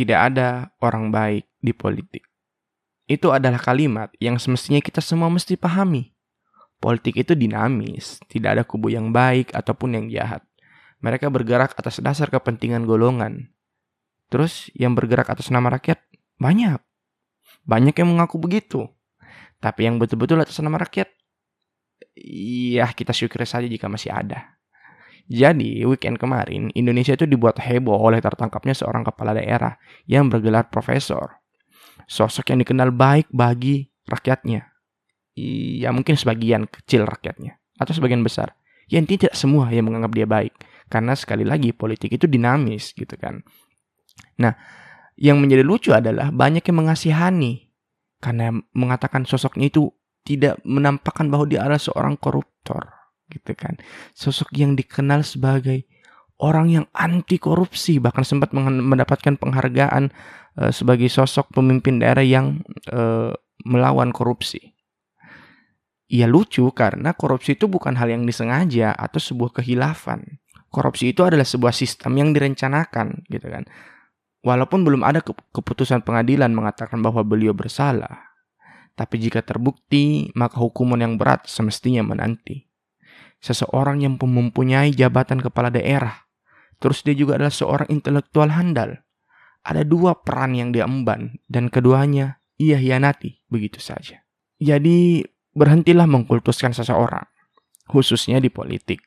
tidak ada orang baik di politik. Itu adalah kalimat yang semestinya kita semua mesti pahami. Politik itu dinamis, tidak ada kubu yang baik ataupun yang jahat. Mereka bergerak atas dasar kepentingan golongan. Terus yang bergerak atas nama rakyat banyak. Banyak yang mengaku begitu. Tapi yang betul-betul atas nama rakyat, iya kita syukuri saja jika masih ada. Jadi, weekend kemarin, Indonesia itu dibuat heboh oleh tertangkapnya seorang kepala daerah yang bergelar profesor. Sosok yang dikenal baik bagi rakyatnya. Ya mungkin sebagian kecil rakyatnya. Atau sebagian besar. Ya intinya tidak semua yang menganggap dia baik. Karena sekali lagi politik itu dinamis gitu kan. Nah, yang menjadi lucu adalah banyak yang mengasihani. Karena mengatakan sosoknya itu tidak menampakkan bahwa dia adalah seorang koruptor gitu kan. Sosok yang dikenal sebagai orang yang anti korupsi bahkan sempat mendapatkan penghargaan uh, sebagai sosok pemimpin daerah yang uh, melawan korupsi. Ya lucu karena korupsi itu bukan hal yang disengaja atau sebuah kehilafan. Korupsi itu adalah sebuah sistem yang direncanakan gitu kan. Walaupun belum ada keputusan pengadilan mengatakan bahwa beliau bersalah. Tapi jika terbukti, maka hukuman yang berat semestinya menanti seseorang yang mempunyai jabatan kepala daerah. Terus dia juga adalah seorang intelektual handal. Ada dua peran yang dia emban dan keduanya ia hianati begitu saja. Jadi berhentilah mengkultuskan seseorang, khususnya di politik.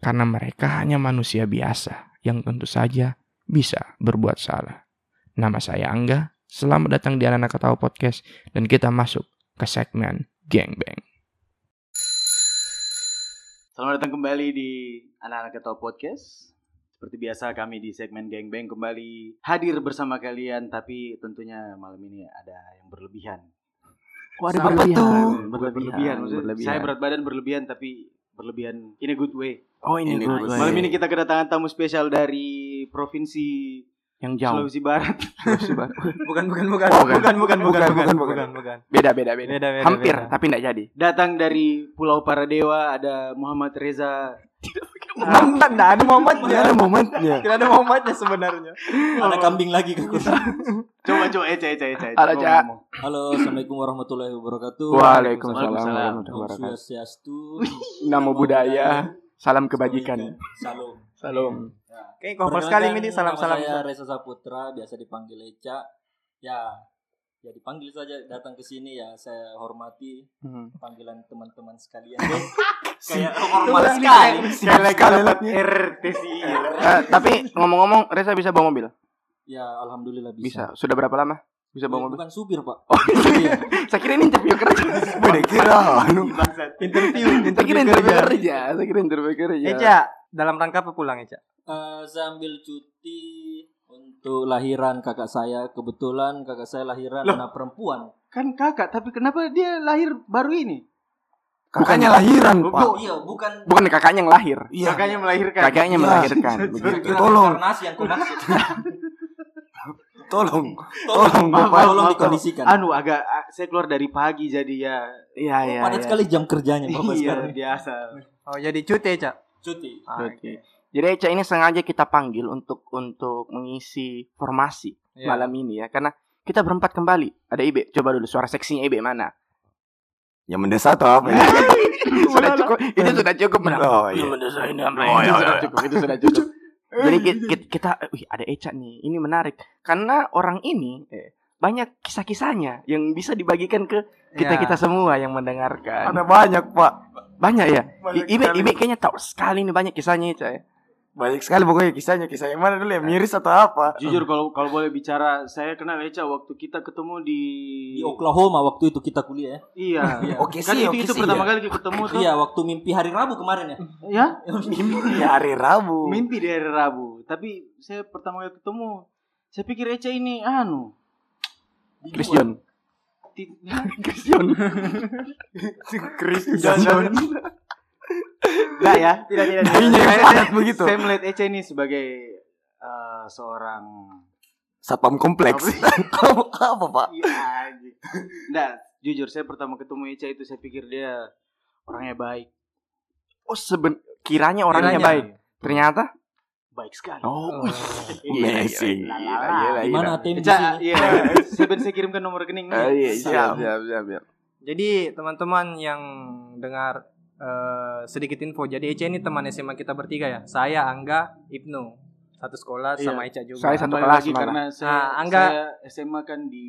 Karena mereka hanya manusia biasa yang tentu saja bisa berbuat salah. Nama saya Angga, selamat datang di Anak Ketawa Podcast dan kita masuk ke segmen Gangbang. Selamat datang kembali di Anak-anak Ketawa Podcast. Seperti biasa kami di segmen Geng Bang kembali hadir bersama kalian tapi tentunya malam ini ada yang berlebihan. Kok ada berlebihan? Berlebihan, berlebihan. berlebihan. Saya berat badan berlebihan tapi berlebihan in a good way. Oh ini good way. Malam ini kita kedatangan tamu spesial dari provinsi yang jauh. Sulawesi Barat. Sulawesi Barat. bukan, bukan, bukan, oh, bukan, bukan, bukan, bukan, bukan, bukan, bukan. Beda, beda, beda. beda, beda Hampir, beda. tapi tidak jadi. Datang dari Pulau Paradewa ada Muhammad Reza. Tidak ada Muhammadnya. Tidak ada Muhammadnya. Tidak ada Muhammadnya sebenarnya. Ada kambing lagi ke Coba, coba, Eca, Eca, Eca. Halo, Eca. Halo, Assalamualaikum warahmatullahi wabarakatuh. Waalaikumsalam warahmatullahi wabarakatuh. Namo budaya. Salam kebajikan. Salam. Salam. Oke, kompak sekali ini salam-salam. Saya Reza Saputra, biasa dipanggil Eca. Ya, ya dipanggil saja datang ke sini ya saya hormati hmm. panggilan teman-teman sekalian. Kayak hormat sekali. Sekali. kali RT sih eh, tapi ngomong-ngomong Reza bisa bawa mobil? Ya alhamdulillah bisa. Bisa. Sudah berapa lama bisa bawa mobil? bukan supir pak. Oh iya. saya kira ini interview kerja. Beda kira anu. Interview. Interview kerja. Saya kira interview kerja. Eca dalam rangka apa pulang Eca uh, saya ambil cuti untuk lahiran kakak saya. Kebetulan kakak saya lahiran Loh, anak perempuan. Kan kakak, tapi kenapa dia lahir baru ini? Kakaknya lahiran, Pak. Oh, iya, bukan bukan kakaknya yang lahir. Iya. Kakaknya melahirkan. Kakaknya iya. melahirkan. Tolong. yang tolong. Tolong, Bapak, tolong dikondisikan. Anu agak saya keluar dari pagi jadi ya. Iya, iya. Oh, padat ya. sekali jam kerjanya Bapak iya, sekarang. biasa. Oh, jadi cuti, Cak. Cuti. Ah, cuti. Jadi Eca ini sengaja kita panggil untuk untuk mengisi formasi yeah. malam ini ya karena kita berempat kembali. Ada Ibe, coba dulu suara seksinya Ibe mana? Yang mendesa atau apa ya? sudah cukup. Itu sudah cukup. Oh, iya. Mendesa ini apa? Oh, itu sudah cukup. Itu sudah cukup. Jadi kita, kita wih ada Eca nih. Ini menarik karena orang ini eh, banyak kisah-kisahnya yang bisa dibagikan ke kita kita ya. semua yang mendengarkan. Ada banyak pak. Banyak ya. Banyak Ibe Ibe kayaknya tahu sekali nih banyak kisahnya Eca ya banyak sekali pokoknya kisahnya kisah yang mana dulu ya? Miris atau apa? Jujur kalau kalau boleh bicara saya kenal Eca waktu kita ketemu di di Oklahoma waktu itu kita kuliah ya. Iya, iya. oke kan sih itu, itu pertama kali kita ketemu tuh. Iya waktu mimpi hari Rabu kemarin ya. Ya? Mimpi hari Rabu. Mimpi di hari Rabu. Tapi saya pertama kali ketemu saya pikir Eca ini anu. Christian. Christian. Christian Enggak ya, tidak tidak. tidak. Saya, saya, begitu. Saya melihat Ece ini sebagai uh, seorang satpam kompleks. apa, apa pak? Iya, Enggak, jujur saya pertama ketemu Ece itu saya pikir dia orangnya baik. Oh seben kiranya orangnya kiranya. baik. Ternyata baik sekali. Oh, Oh. Iya, Messi. iya, Gila, iya. gila, Di mana gila. ATM di Eca, sini? iya, saya saya kirimkan nomor rekening Ah, iya, siap, siap, siap, siap. Jadi teman-teman yang dengar eh, sedikit info. Jadi Eca ini teman SMA kita bertiga ya. Saya Angga, Ibnu. Satu sekolah Iya. sama Eca juga. Saya satu kelas lagi malah. karena saya, Ah, Angga- saya SMA kan di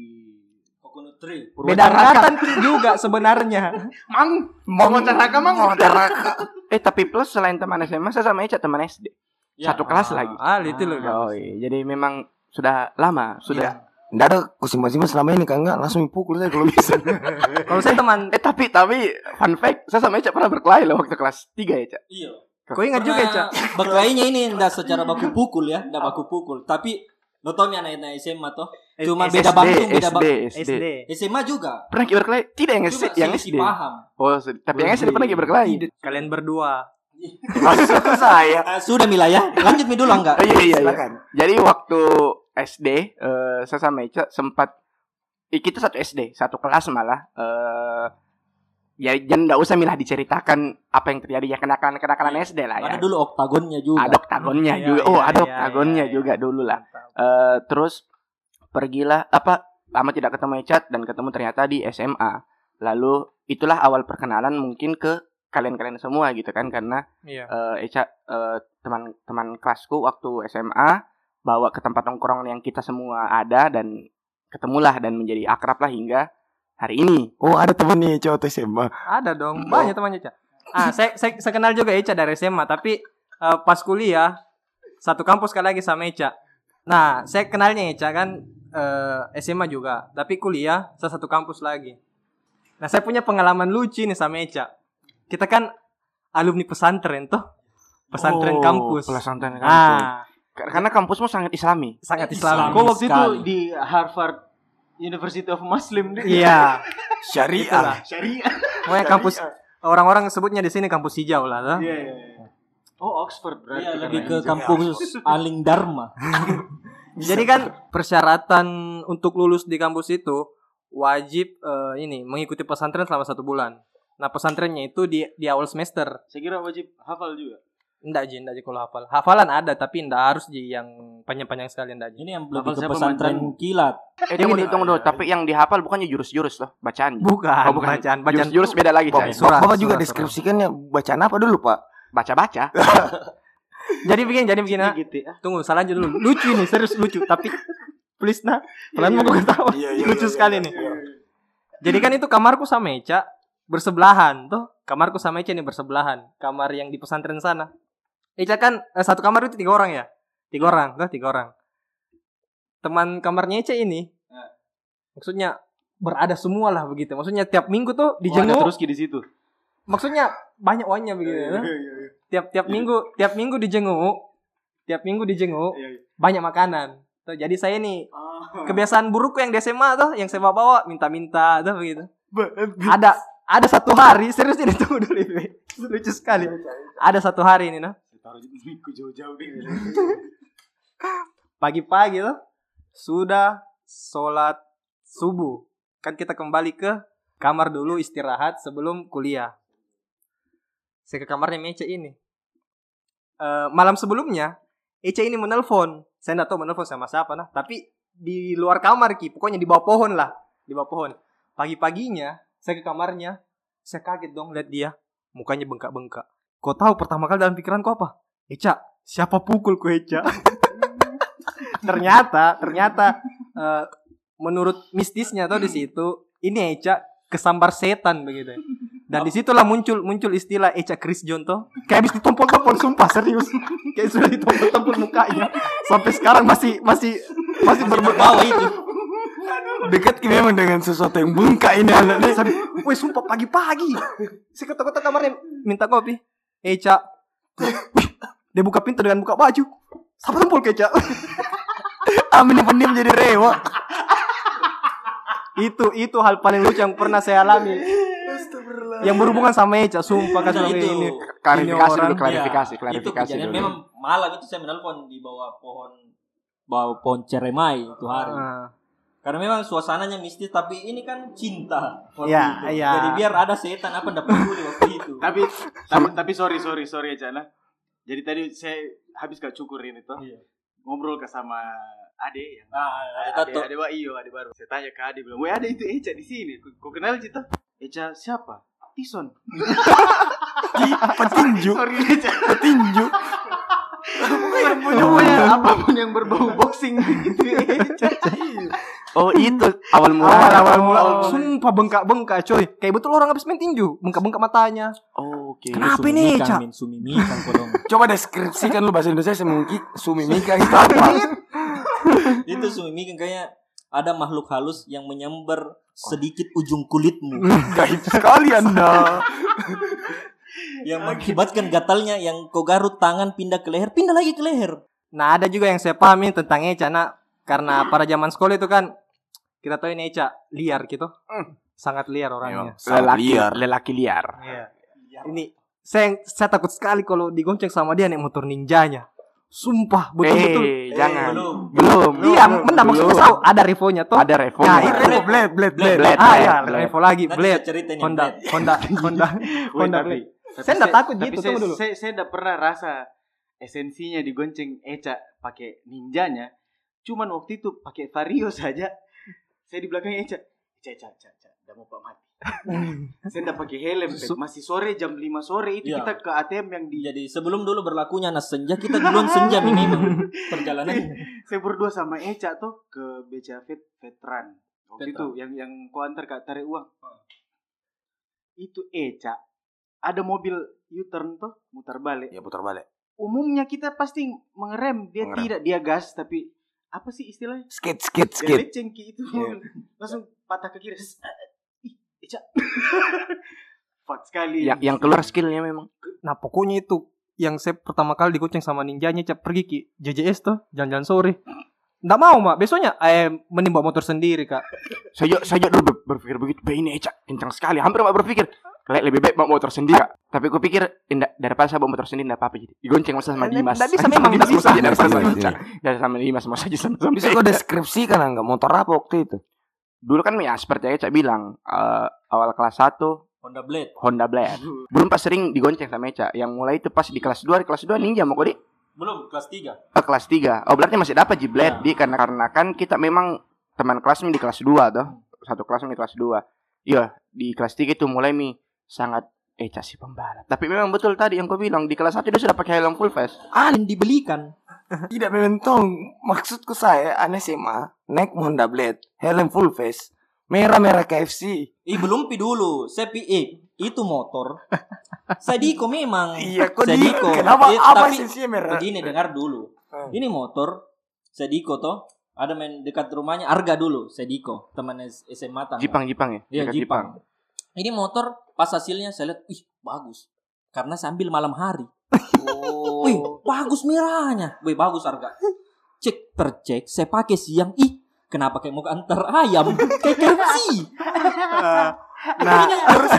Tree. Beda angkatan juga sebenarnya. Mang, Mau Caraka, Mang. Mau Caraka. Eh tapi plus selain teman SMA saya sama Eca teman SD. Ya. Satu kelas lagi. Ah, itu loh. Oh iya, jadi memang sudah lama, sudah. Nggak ada kusimpan-simpan selama ini kan enggak langsung pukul saya kalau bisa. Kalau saya teman Eh tapi tapi fun fact, saya sama Eca pernah berkelahi loh waktu kelas 3 Eca. Iya. Kau ingat juga Eca? Berkelahinya ini enggak secara baku pukul ya, enggak baku pukul, tapi lo tau nih anak-anak SMA toh, cuma beda SD, bantung, beda SD, bang. SD. SD. SMA juga. Pernah kita berkelahi? Tidak yang SD, Cuma yang SD. paham. Oh, tapi yang SD pernah kita berkelahi. Kalian berdua. Maksud saya. Ah, sudah Mila ya, lanjut mi dulu enggak? Oh, iya iya iya. Silakan. Jadi waktu SD eh, saya sama Eca sempat eh, kita satu SD, satu kelas malah eh ya jangan enggak usah milah diceritakan apa yang terjadi ya kenakalan kenakalan SD lah ya. Ada dulu oktagonnya juga. Ada oktagonnya Iya, juga. iya, Oh, ada iya, oktagonnya juga dulu lah. Eh, terus pergilah apa lama tidak ketemu Ecat dan ketemu ternyata di SMA. Lalu itulah awal perkenalan mungkin ke kalian-kalian semua gitu kan karena Iya. eh Eca eh, teman-teman kelasku waktu SMA bawa ke tempat nongkrong yang kita semua ada dan ketemulah dan menjadi akrab lah hingga hari ini. Oh, ada temen nih cowok SMA. Ada dong, banyak temannya Eca. Ah, saya, saya, saya kenal juga Eca dari SMA, tapi eh, pas kuliah satu kampus sekali lagi sama Eca. Nah, saya kenalnya Eca kan eh, SMA juga, tapi kuliah saya satu kampus lagi. Nah, saya punya pengalaman lucu nih sama Eca. Kita kan alumni pesantren tuh. Pesantren Oh, kampus. Pesantren kampus. Ah, Karena kampusmu sangat islami. sangat Islam. Islam. Kok waktu itu di Harvard University of Muslim deh. Iya, Syariah. itulah. Syariah. Pokoknya kampus orang-orang sebutnya di sini kampus hijau lah. Iya, iya, iya. Oh, Oxford berarti. Iya, lebih ke kampus Aling Dharma. Jadi kan persyaratan untuk lulus di kampus itu wajib eh, ini mengikuti pesantren selama satu bulan. Nah pesantrennya itu di di awal semester. Saya kira wajib hafal juga. Enggak Ji, enggak Ji kalau hafal. Hafalan ada tapi enggak harus Ji yang panjang-panjang sekali enggak Ji. Ini yang Hafal lebih ke pesantren kilat. Eh, tunggu ini- dulu, tunggu dulu. Tapi yang dihafal bukannya jurus-jurus loh, bacaan. Bukan, Oh, bukan. bacaan, bacaan. Jurus-jurus beda lagi, Bapak. Surat, Bapak juga surat, deskripsikannya bacaan apa dulu, Pak? Baca-baca. Jadi begini, jadi begini. ah. gitu ya. Tunggu, salah aja dulu. Lucu ini, serius lucu. Tapi please nah, pelan mau gue ketawa. lucu sekali nih. Jadi kan itu kamarku sama Eca bersebelahan tuh. Kamarku sama Eca ini bersebelahan. Kamar yang di pesantren sana. Eca kan eh, satu kamar itu tiga orang ya. Tiga orang, tuh tiga orang. Teman kamarnya Eca ini, maksudnya berada semua lah begitu. Maksudnya tiap minggu tuh Oh, dijenguk. terus di situ. maksudnya banyak uangnya begitu. ya. Tiap tiap minggu, tiap minggu dijenguk, tiap minggu dijenguk, Iya, iya. banyak makanan. Tuh, jadi saya nih Ah. kebiasaan burukku yang di SMA tuh yang saya bawa minta-minta tuh begitu. Ada ada satu hari serius ini tunggu dulu Ibe. lucu sekali. Ada satu hari ini nah Taruh jauh-jauh deh. pagi-pagi tuh sudah sholat subuh kan kita kembali ke kamar dulu istirahat sebelum kuliah. Saya ke kamarnya Mece ini. Eh, malam sebelumnya Ece ini menelpon. Saya nggak tahu menelpon sama siapa nah, tapi di luar kamar ki, pokoknya di bawah pohon lah, di bawah pohon. Pagi-paginya saya ke kamarnya, saya kaget dong lihat dia, mukanya bengkak-bengkak. Kau tahu pertama kali dalam pikiranku apa? Eca, siapa pukul ku Eca? ternyata, ternyata eh, menurut mistisnya tuh di situ, ini Eca kesambar setan begitu. Dan di situlah muncul muncul istilah Eca Chris John tuh. Kayak habis ditompol-tompol sumpah serius. Kayak sudah ditompol-tompol mukanya. Sampai sekarang masih masih masih Bawa itu. Dekat memang dengan sesuatu yang bengkak ini anak. Wih sumpah pagi-pagi Saya ketok-ketok kamarnya Minta kopi Eca Dia buka pintu dengan buka baju Siapa tumpul ke Eca Amin ini pendiam jadi rewa. Itu itu hal paling lucu yang pernah saya alami Yang berhubungan sama Eca Sumpah Nah, kasih itu. ini Klarifikasi Ini dulu, klarifikasi, Iya, klarifikasi itu dulu. memang malam itu saya menelpon di bawah pohon bawah pohon ceremai itu hari. Ah, Karena memang suasananya mistis tapi ini kan cinta. waktu Iya, itu. iya. Jadi biar ada setan apa ndak peduli waktu itu. tapi tapi tapi sorry sorry sorry aja nah. Jadi tadi saya habis gak cukur ini tuh. Iya. Ngobrol ke sama Ade yang ada Ade. Ade, Ade, iyo, Ade baru. Saya tanya ke Ade bilang, "Weh, Ade itu Eca di sini. Kau kau kenal Cita?" Eca siapa? Tison. Petinju, Sorry Eca. petinju. Pokoknya pokoknya apa pun yang berbau boxing itu Eca. Oh itu awal mula. Awal, awal mula. Oh, Sumpah bengkak-bengkak coy. Kayak betul orang habis main tinju. Bengkak-bengkak matanya. Oh, Oke. Kenapa ini, Cak? Min sumimikan kodong. Coba deskripsikan lu bahasa Indonesia semungkin sumimika itu apa? itu sumimikan kayak ada makhluk halus yang menyambar sedikit ujung kulitmu Gaib sekali anda. yang mengakibatkan gatalnya yang kau garut tangan pindah ke leher pindah lagi ke leher Nah ada juga yang saya pahami tentang Eca nak karena pada zaman sekolah itu kan kita tahu ini Eca liar gitu, sangat liar orangnya. Lelaki liar. Lelaki liar. Ini saya saya takut sekali kalau digonceng sama dia naik motor ninjanya. Sumpah betul-betul. Eh, jangan. belum. Belum. Iya, benar maksudnya Belum. tahu ada revonya toh. Ada Revo. Ya, Itu blade, blade, blade, blade. Blade. ah ya, Blade. revo lagi, Nanti blade. yang Honda. Honda, Honda, Honda tapi, Blade. tapi Saya nggak takut tapi gitu, tunggu dulu. Saya, saya udah pernah rasa esensinya digonceng Eca pakai ninjanya. Cuman waktu itu pakai vario saja. Saya di belakang Eca. Eca, Eca, Eca, Eca. Udah mau pak mati. saya udah pakai helm. Pet. Masih sore jam 5 sore itu Iya. kita ke ATM yang di jadi sebelum dulu berlakunya nas senja kita duluan senja Min, memang perjalanan saya berdua sama Eca tuh ke BCA Vet Veteran. Waktu Veteran. itu yang yang kau antar kak tarik uang. Itu Eca. Ada mobil U-turn tuh mutar balik. Ya putar balik. Umumnya kita pasti mengerem, dia Mengerem. tidak dia gas tapi apa sih istilahnya? Skit, skit, Dia skit. lecengki itu Iya. langsung patah ke kiri. Ih, Eca. Fuck sekali. Yang yang keluar skillnya memang. Nah pokoknya itu yang saya pertama kali digonceng sama ninjanya Cak pergi ki JJS tuh jalan-jalan sore. Nggak mau mak, besoknya eh mending bawa motor sendiri kak. Saya saya juga dulu ber- berpikir begitu. "Be, ini Eca kencang sekali. Hampir mak berpikir "Le- lebih baik bawa motor sendiri. Kak." Tapi aku pikir indah daripada saya bawa motor sendiri enggak apa-apa jadi. Digonceng masa sama Dimas. bisa Sama memang, Dimas bisa. daripada sama Eca. Ya sama Dimas mau saja sama sama Bisa kau deskripsikan enggak motor apa waktu itu? Dulu kan ya seperti Eca bilang eh, awal kelas 1 Honda Blade Honda Blade. Belum pas sering digonceng sama Eca. Yang mulai itu pas di kelas 2, di kelas 2 ninja mau kok di belum kelas 3 Oh, kelas 3. Oh, berarti masih dapat Ji Blade Ya. di karena karena kan kita memang teman kelasnya di kelas 2 tuh. Satu kelas di kelas 2. Iya, di kelas 3 itu mulai mi sangat Eca si pembalap. Tapi memang betul tadi yang kau bilang di kelas 1 dia sudah pakai helm full face. yang dibelikan Tidak mentong. Maksudku saya aneh SMA naik Honda Blade, helm full face, merah-merah KFC. Ih belum pi dulu saya pi eh, itu motor Sadiko memang Iya, kok di Sadiko Kenapa Eh, apa tapi esensinya merah? begini dengar dulu Hmm. ini motor Sadiko toh ada main dekat rumahnya Arga dulu Sadiko teman SMA tangga Jipang Jipang ya? Iya Dekat Jipang. Ini motor pas hasilnya saya lihat, ih bagus. Karena sambil malam hari. Oh. Wih bagus merahnya. Wih bagus harga. Cek tercek, saya pakai siang. Ih kenapa kayak mau antar ayam? Kayak KFC. Nah, terus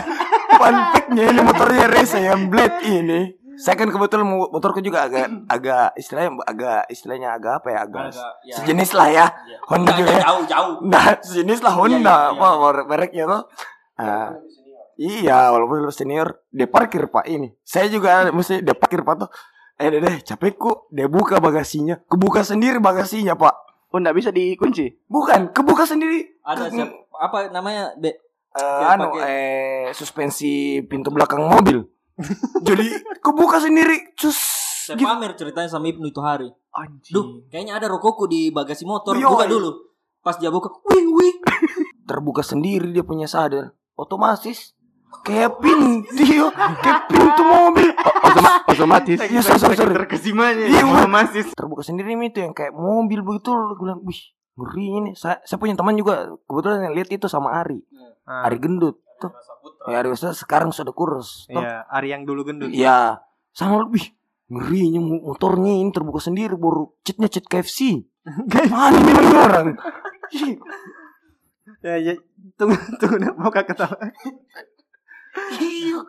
fun fact-nya ini motornya race yang Blade ini. Saya kan kebetulan mo- motorku juga agak agak istilahnya agak istilahnya agak apa ya agak Agak, ya. sejenis lah ya. Ya. Honda juga ya. jauh jauh. Nah, sejenis lah Honda, Iya, iya, iya. apa mer- mereknya tuh. Ah, iya, walaupun lebih senior, dia parkir pak ini. Saya juga mesti dia parkir pak tuh. Eh deh, deh capekku, dia buka bagasinya, kebuka sendiri bagasinya pak. Oh, enggak bisa dikunci. Bukan, kebuka sendiri. Ada siap, apa namanya? Be, Dia anu, pakai- eh suspensi pintu belakang mobil. Jadi kebuka sendiri, cus. saya Gitu. pamer ceritanya sama Ibnu itu hari. Anjing. Duh, kayaknya ada rokokku di bagasi motor. Iya, Buka iya. dulu. Pas dia buka, wih wih. Terbuka sendiri dia punya sadar. Otomatis kayak pintu, kayak pintu mobil. Otoma- otomatis. Iya, sorry, sorry, sorry. Terkesimanya Iya, ya, masih. terbuka sendiri itu yang kayak mobil begitu gue bilang wih ngeri ini saya, saya punya teman juga kebetulan yang lihat itu sama Ari Ah, Ari gendut tuh ya Ari Ustaz sekarang sudah kurus tuh Iya, Ari yang dulu gendut. iya sama wih ngerinya mo- motornya ini terbuka sendiri baru citnya cit KFC mana ini orang Ya, ya, tunggu, tunggu, mau kakak ketawa. iya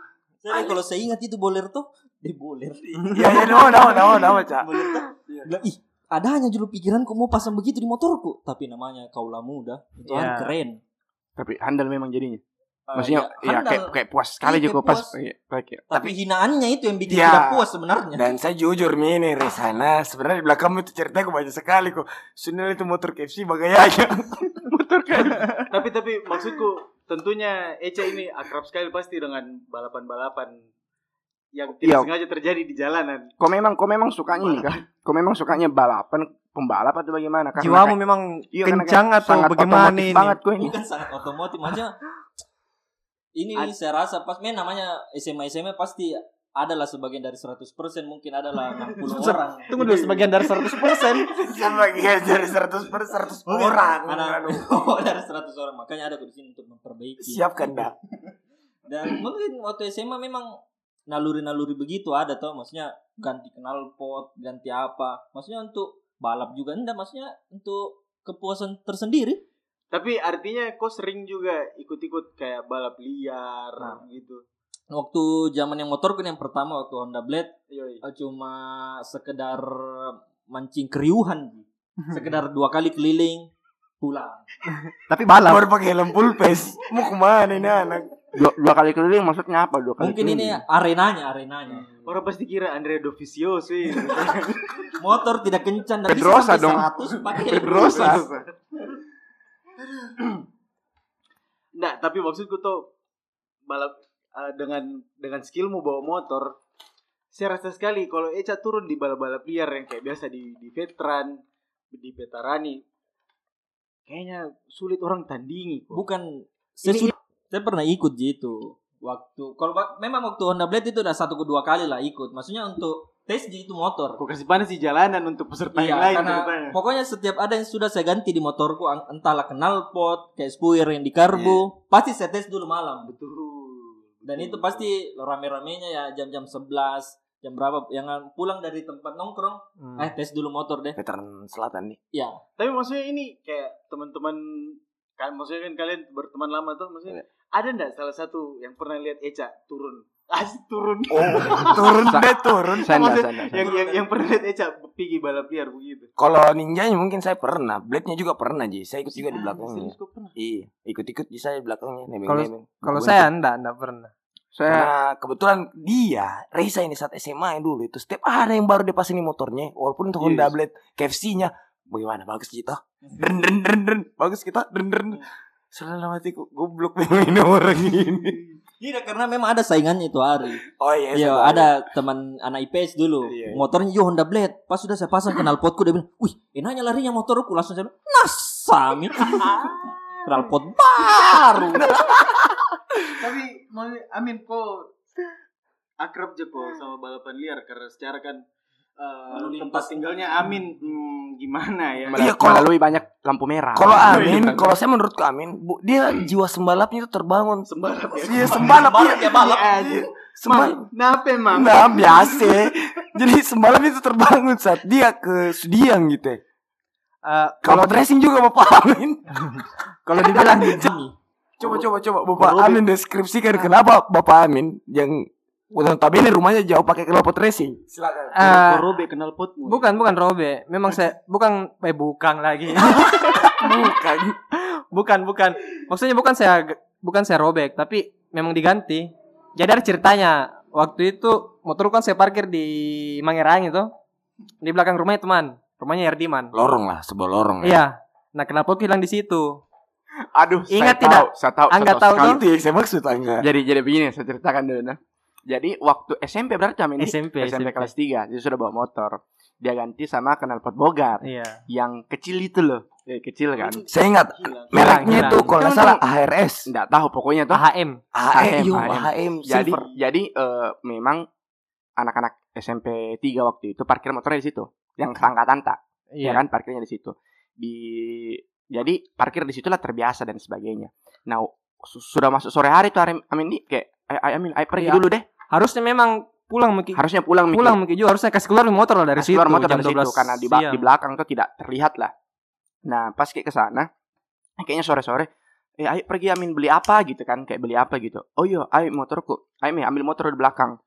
kalau saya ingat itu boler tuh, dia boler. ya ya dawa dawa dawa dawa cak Boler tuh. Bilang, ih, ada hanya dulu pikiranku mau pasang begitu di motorku. Tapi namanya kaulah muda. Itu Iya. kan keren. Tapi handal memang jadinya. Maksudnya ya, ya, kayak kayak puas sekali Iya, juga pas puas. pakai pakai. tapi hinaannya itu yang bikin Iya. tidak puas sebenarnya Dan saya jujur ini Resana sebenarnya di belakangmu itu cerita banyak sekali kok. Sunil itu motor KFC bagayanya. motor KFC. tapi tapi maksudku tentunya Eca ini akrab sekali pasti dengan balapan-balapan yang tidak Iya. sengaja terjadi di jalanan. Kau memang kau memang sukanya ini kah? Kau memang sukanya balapan pembalap atau bagaimana? Karena Jiwamu kayak- memang iya, kencang atau sangat bagaimana otomotif ini? banget kau ini. bukan sangat otomotif aja ini Ad- saya rasa pas main namanya SMA SMA pasti adalah sebagian dari 100% mungkin adalah 60 orang Tunggu dulu sebagian dari 100%. Sebagai dari 100 per 100 orang. Aduh. oh, dari 100 orang makanya ada di sini untuk memperbaiki Siapkan dah. dan mungkin waktu SMA memang naluri-naluri begitu ada toh maksudnya ganti knalpot ganti apa maksudnya untuk balap juga enggak maksudnya untuk kepuasan tersendiri Tapi artinya kau sering juga ikut-ikut kayak balap liar Nah. gitu. waktu zaman yang motor kan yang pertama waktu Honda Blade Yoi. eh, cuma sekedar mancing keriuhan sekedar dua kali keliling pulang Tapi balap. Baru pakai helm full face. Mau ke mana ini anak? Dua, dua kali keliling maksudnya apa? Dua kali mungkin ini keliling? arenanya arenanya Orang pasti kira Andrea Dovizioso ini. motor tidak kencang dan Pedrosa bisa dong. sampai 100 pakai Pedrosa. Nggak, tapi maksudku tuh balap eh, dengan dengan skillmu bawa motor, saya rasa sekali kalau Eca turun di balap-balap liar yang kayak biasa di di veteran, di veterani, kayaknya sulit orang tandingi kok. bukan Ini- sudah- saya pernah ikut gitu waktu kalau memang waktu Honda Blade itu udah satu kedua kali lah ikut maksudnya untuk tes di itu motor Kok kasih panas di jalanan untuk peserta yang Iya, lain karena ceritanya. pokoknya setiap ada yang sudah saya ganti di motorku, entahlah knalpot, kayak spuyer yang di karbo, pasti saya tes dulu malam. Betul. Dan betul, itu pasti rame-ramenya ya jam-jam 11, jam berapa yang pulang dari tempat nongkrong, Hmm. eh tes dulu motor deh. Veteran Selatan nih. Ya, Tapi maksudnya ini kayak teman-teman kan maksudnya kan kalian berteman lama tuh maksudnya Iya. Ada ndak salah satu yang pernah lihat Eca turun asik turun Oh, turun deh turun. Sanda, Maksudnya sanda, sanda. yang, yang yang pernah lihat Eca pergi balap liar begitu Kalau ninjanya mungkin saya pernah, blade-nya juga pernah Ji. Saya ikut juga di Ah, belakangnya. Iya, ikut-ikut di saya di belakangnya Kalau- saya enggak, enggak pernah. Saya Karena kebetulan dia, Reza ini saat SMA dulu itu setiap ada yang baru dia pasang motornya, walaupun untuk Honda Yes. Blade KFC-nya, bagaimana bagus kita, dren dren dren dren, bagus kita, dren dren. Selalu dalam hatiku, goblok ini orang ini. tidak karena memang ada saingannya itu hari. Oh iya, Iya, ada teman anak IPS dulu. Iya, iya. Motornya yo Honda Blade. Pas sudah saya pasang knalpotku dia bilang, "Wih, enaknya larinya motorku." Langsung saya bilang, "Nasami." knalpot baru. tapi mau Amin kok akrab aja kok sama balapan liar karena secara kan eh, Lalu tempat tinggalnya Amin hmm, gimana ya Iya, Mel- kalau- melalui banyak lampu merah. Kalau Iya, Amin, iya. kalau saya menurutku Amin, bu, dia jiwa sembalapnya itu terbangun. sembalap ya Iya, sembalap Sembalap iya. ya, balap. Iya. Sembalap. Mam, Kenapa emang? Nah, biasa. Jadi sembalap itu terbangun saat dia ke Sudiang gitu. ya. Eh, Kalau tracing juga Bapak Amin. kalau dibilang Coba coba coba Bapak. Amin deskripsikan kenapa Bapak Amin yang notabene rumahnya jauh pakai knalpot racing. Silakan. eh, robek kenal potmu bukan bukan Robe, memang saya bukan eh bukan lagi. Bukan. bukan bukan. Maksudnya bukan saya bukan saya robek, tapi memang diganti. Jadi ada ceritanya. Waktu itu motor kan saya parkir di Mangerang itu. Di belakang rumahnya teman. Rumahnya Yardiman. Lorong lah, sebuah lorong. ya. Iya. Nah, kenapa hilang di situ? Aduh, Ingat saya tidak? Tahu, saya tahu, Angga saya tahu sekali. Itu yang saya maksud Angga. Jadi jadi begini saya ceritakan dulu nah. Jadi waktu SMP berarti Amin ini? SMP, SMP, SMP. kelas 3 dia sudah bawa motor. Dia ganti sama knalpot Bogar Iya. yang kecil itu loh. Eh, kecil kan. Saya ingat mereknya itu kalau nggak salah ARS. Enggak tahu pokoknya tuh. AHM. AHM, AHM. AHM, jadi silver. jadi eh, memang anak-anak SMP 3 waktu itu parkir motornya di situ. Yang tangga-tanta. ya Iya. kan parkirnya di situ di jadi parkir di situlah terbiasa dan sebagainya nah su- sudah masuk sore hari tuh Amin nih kayak "Ay, ay, Amin ayo pergi Iya. dulu deh Harusnya memang pulang Miki. harusnya pulang Miki. pulang Miki juga harusnya kasih keluar motor lah dari Kasih situ. keluar motor jam dari situ 12 karena di, siang. di belakang tuh tidak terlihat lah nah pas kayak ke sana kayaknya sore-sore eh ayo pergi Amin beli apa gitu kan kayak beli apa gitu oh iya ayo motorku ayo Mi ambil motor di belakang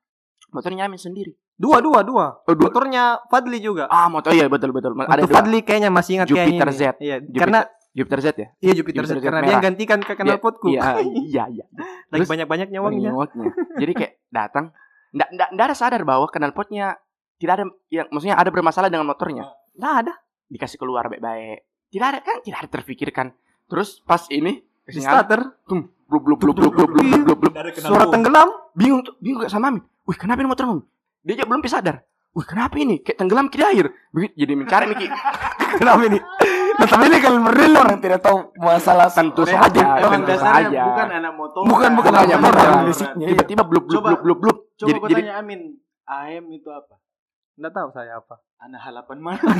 motornya Amin sendiri Dua, dua, dua. oh, dua. Motornya Fadli juga. ah motor iya betul betul ada Untuk dua Fadli kayaknya masih ingat Jupiter kayaknya. Z. Iya, Jupiter. karena Jupiter Z ya? Iya Jupiter Jupiter Z karena Z dia merah. gantikan ke kanal Iya, potku. Iya, iya. Lagi banyak-banyaknya uangnya. Jadi kayak datang ndak ndak ndak ada sadar bahwa knalpotnya tidak ada yang maksudnya ada bermasalah dengan motornya. Ndak ada. Dikasih keluar baik-baik. Tidak ada kan? Tidak ada terpikirkan. Terus pas ini starter. tum blub blub blub blub blub blub blub. suara tenggelam. Bingung bingung gak sama mami, wih kenapa ini motor Amin? Dia aja belum sadar. Wih kenapa ini? Kayak tenggelam ke air jadi mencari mikir kenapa ini? Nah, tapi ini kalau berdua orang tidak tahu masalah Tentu saja, ya, tentu saja. bukan anak motor. Bukan bukan hanya motor iya. Tiba-tiba blub blub blub blub blub. Coba Jadi kau jadi tanya Amin, AM itu apa? Enggak tahu saya apa. Anak halapan mana?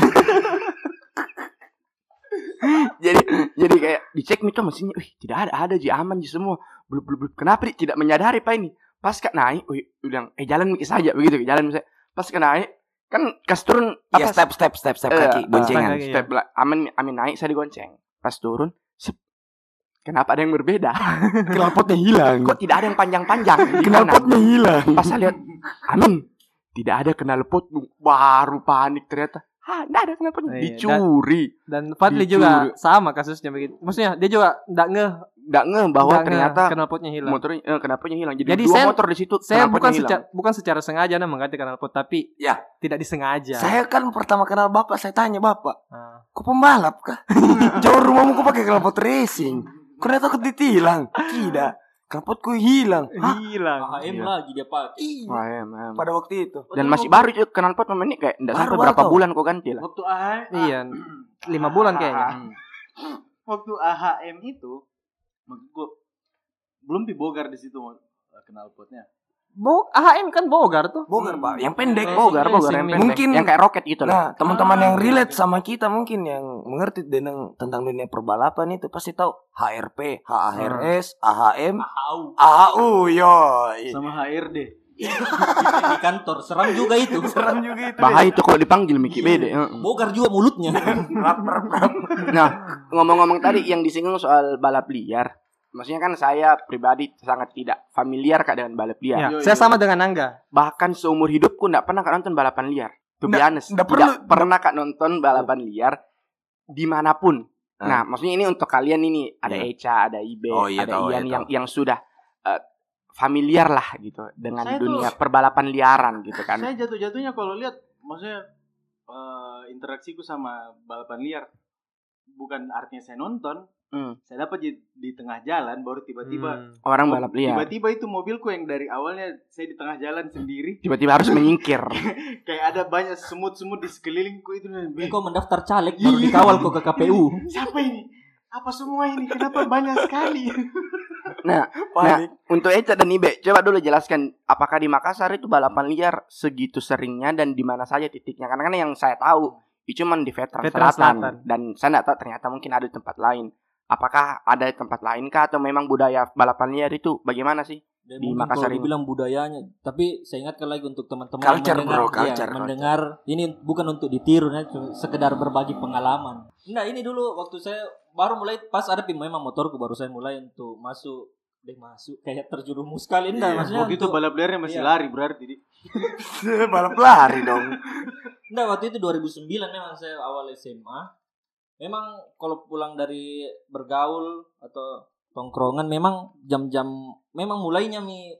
jadi jadi kayak dicek nih mesinnya wih tidak ada ada ji aman ji semua belum belum belum kenapa Dik? tidak menyadari pak ini pas kak naik wih bilang eh jalan mikir saja begitu jalan misalnya pas kak naik kan kas turun Ya step step step step eh, kaki eh, goncengan. kaki. step lah amin amin naik saya digonceng pas turun sep. kenapa ada yang berbeda Knalpotnya hilang. kok tidak ada yang panjang panjang Knalpotnya hilang. pas saya lihat amin tidak ada knalpot baru panik ternyata Tidak ada knalpotnya Iya, dicuri Dan Fadli Dicuri. juga sama kasusnya begitu. Maksudnya dia juga enggak ngeh tidak ngeh bahwa nggak ternyata knalpotnya hilang. motornya eh, knalpotnya hilang jadi, Jadi dua saya- motor di situ Saya bukan hilang. secara, bukan secara sengaja nah mengganti knalpot tapi Ya. tidak disengaja. Saya kan pertama kenal bapak, saya tanya bapak, Ah. kok pembalap kah? Jauh rumahmu kok pakai knalpot racing? Kok dia takut ditilang? Tidak. Knalpotku hilang. Hah? hilang. AHM Iya. lagi dia pakai. Iya. Pada waktu itu. dan masih baru itu knalpot memang ini kayak enggak sampai berapa tau. bulan kok ganti lah Waktu AHM, Iya, lima bulan kayaknya. waktu AHM itu, maksudku belum dibogar di situ kenal potnya. Bo AHM kan bogar tuh. Bogar pak, yang pendek. Bogar sih, bogar sih, yang pendek. Mungkin- yang kayak roket gitu lah Nah, teman-teman Ah, yang relate iya. sama kita mungkin yang mengerti tentang tentang dunia perbalapan itu pasti tahu HRP, HARS, AHM, Tahu. AHU, yo. Sama HRD. di kantor seram juga itu. Seram juga itu. bahaya itu kalau dipanggil Miki bede heeh. Bogar juga mulutnya. nah ngomong-ngomong tadi yang disinggung soal balap liar maksudnya kan saya pribadi sangat tidak familiar kak dengan balap liar Ya, Yo, saya yo. sama dengan Angga. bahkan seumur hidupku nggak pernah kak nonton balapan liar to be Nggak- honest nggak tidak perlu- pernah kak nonton balapan liar di mana pun Ah. nah maksudnya ini untuk kalian ini ada Iya. Eca ada Ibe Oh, iya, ada tahu, Ian iya, yang yang sudah eh, familiar lah gitu dengan Saya tuh- dunia perbalapan liaran gitu kan Saya jatuh-jatuhnya kalau lihat, maksudnya eh, interaksiku sama balapan liar bukan artinya saya nonton, Hmm. saya dapat di, di tengah jalan baru tiba-tiba Hmm. orang balap liar tiba-tiba itu mobilku yang dari awalnya saya di tengah jalan sendiri tiba-tiba harus menyingkir kayak ada banyak semut-semut di sekelilingku itu Ini kau mendaftar caleg baru dikawal kok ke KPU. siapa ini apa semua ini kenapa banyak sekali nah Panik. Untuk Eca dan Ibe, coba dulu jelaskan apakah di Makassar itu balapan liar segitu seringnya dan di mana saja titiknya? Karena kan yang saya tahu itu cuma di Veteran, Veteran Selatan. Selatan. dan saya nggak tahu ternyata mungkin ada di tempat lain. Apakah ada di tempat lain kah atau memang budaya balapan liar itu bagaimana sih? Dan Di mungkin Makassar ini. dibilang budayanya, tapi saya ingatkan lagi untuk teman-teman Culture, yang mendengar, bro, iya, culture, mendengar ini bukan untuk ditiru, ya, cuma sekedar berbagi pengalaman. Nah ini dulu waktu saya baru mulai pas ada memang motorku baru saya mulai untuk masuk deh masuk kayak terjerumus sekali enggak Iya, maksudnya waktu itu untuk, balap liarnya masih Iya. lari berarti di balap lari dong. enggak waktu itu 2009 memang saya awal SMA memang kalau pulang dari bergaul atau tongkrongan memang jam-jam memang mulainya mi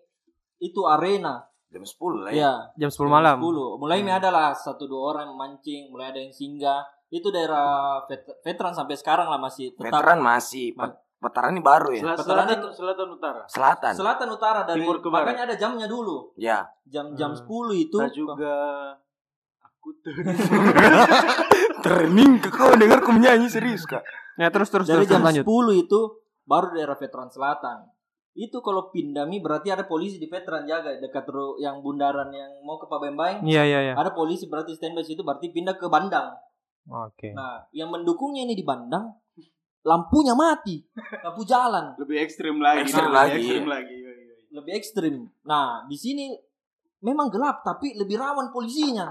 itu arena Jam 10 lah ya. ya Jam 10 malam. 10. Mulai Hmm. ada lah satu dua orang yang mancing, mulai ada yang singgah. Itu daerah vet- veteran sampai sekarang lah masih tetap Veteran masih. Ma- Pet- Veteran ini baru ya. Selatan, itu- selatan utara Selatan. selatan utara dari Timur ke barat. makanya ada jamnya dulu. Ya. Jam-jam Hmm. 10 itu Kita juga aku ke kau dengar kau menyanyi serius kak. Ya terus terus dari terus, jam lanjut. 10 itu baru daerah veteran selatan. Itu kalau pindah mi berarti ada polisi di veteran jaga dekat yang bundaran yang mau ke Pabembang. Iya iya iya. Ada polisi berarti standby situ berarti pindah ke Bandang. Oke. Nah, yang mendukungnya ini di Bandang lampunya mati. Lampu jalan. lebih ekstrim lagi Ekstrim Lebih lagi, ekstrim iya. lagi Yoi, yoi. lebih ekstrim. Nah, di sini memang gelap tapi lebih rawan polisinya.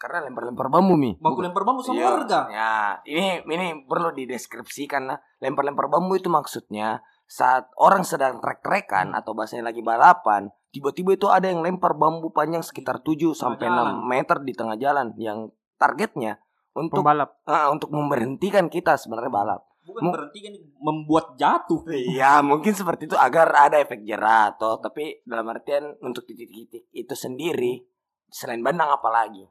Karena lempar-lempar bambu mi. Baku lempar bambu sama Iya. warga. Ya, ini ini perlu dideskripsikan lah. Lempar-lempar bambu itu maksudnya saat orang sedang trek-trekan atau bahasanya lagi balapan, tiba-tiba itu ada yang lempar bambu panjang sekitar 7 sampai. 6 meter di tengah jalan yang targetnya untuk Pembalap. ah, untuk memberhentikan kita sebenarnya balap. bukan berhenti kan membuat jatuh. Iya, mungkin seperti itu agar ada efek jerah toh. Tapi dalam artian untuk titik-titik itu sendiri selain bandang apalagi?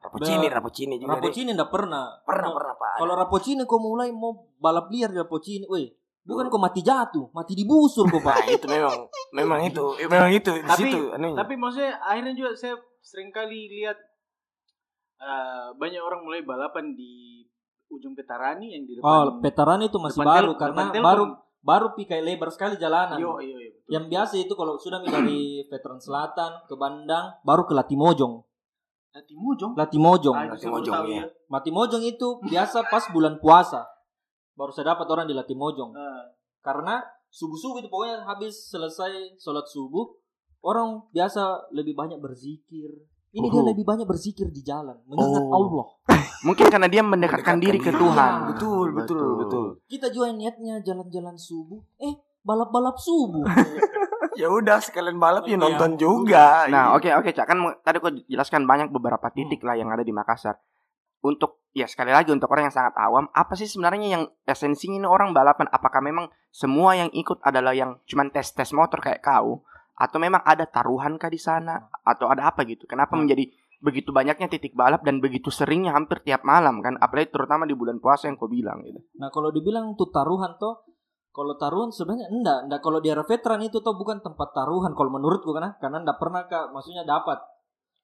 Rapocini, Bah, rapocini juga. Rapocini enggak pernah. Pernah, pernah Pak. Kalau Rapocini kau mulai mau balap liar di Rapocini, weh, bukan kau mati jatuh, mati dibusur kau Nah, Pak. itu memang memang itu, memang itu di Tapi- situ anunya. Tapi maksudnya akhirnya juga saya sering kali lihat eh, banyak orang mulai balapan di ujung Petarani yang di depan. Oh, veteran itu masih depan baru tel- karena baru baru pikai lebar sekali jalanan. Iya, iya, iya. betul. Yang biasa itu kalau sudah dari veteran selatan ke Bandang, baru ke Latimojong. Hati mujong. Latimojong. Ah, Latimojong, iya. ya. Latimojong itu biasa pas bulan puasa. Baru saya dapat orang di Latimojong. Ah, Karena subuh-subuh itu pokoknya habis selesai sholat subuh, orang biasa lebih banyak berzikir. Ini dia Uhu. lebih banyak berzikir di jalan, mengingat Oh. Allah. Mungkin karena dia mendekatkan diri ke. Tuhan. Betul, betul, betul. Kita juga niatnya jalan-jalan subuh, eh balap-balap subuh. Ya udah sekalian balap ya Iya. nonton juga. Nah, oke oke Cak, kan tadi kau jelaskan banyak beberapa titik lah yang ada di Makassar. Untuk ya sekali lagi untuk orang yang sangat awam, apa sih sebenarnya yang esensinya ini orang balapan? Apakah memang semua yang ikut adalah yang cuman tes-tes motor kayak kau atau memang ada taruhan kah di sana atau ada apa gitu? Kenapa Hmm. menjadi begitu banyaknya titik balap dan begitu seringnya hampir tiap malam kan? Apalagi terutama di bulan puasa yang kau bilang gitu. Nah kalau dibilang tuh taruhan toh, kalau taruhan sebenarnya enggak, enggak kalau di era veteran itu toh bukan tempat taruhan kalau menurutku karena karena enggak pernah kak, maksudnya dapat.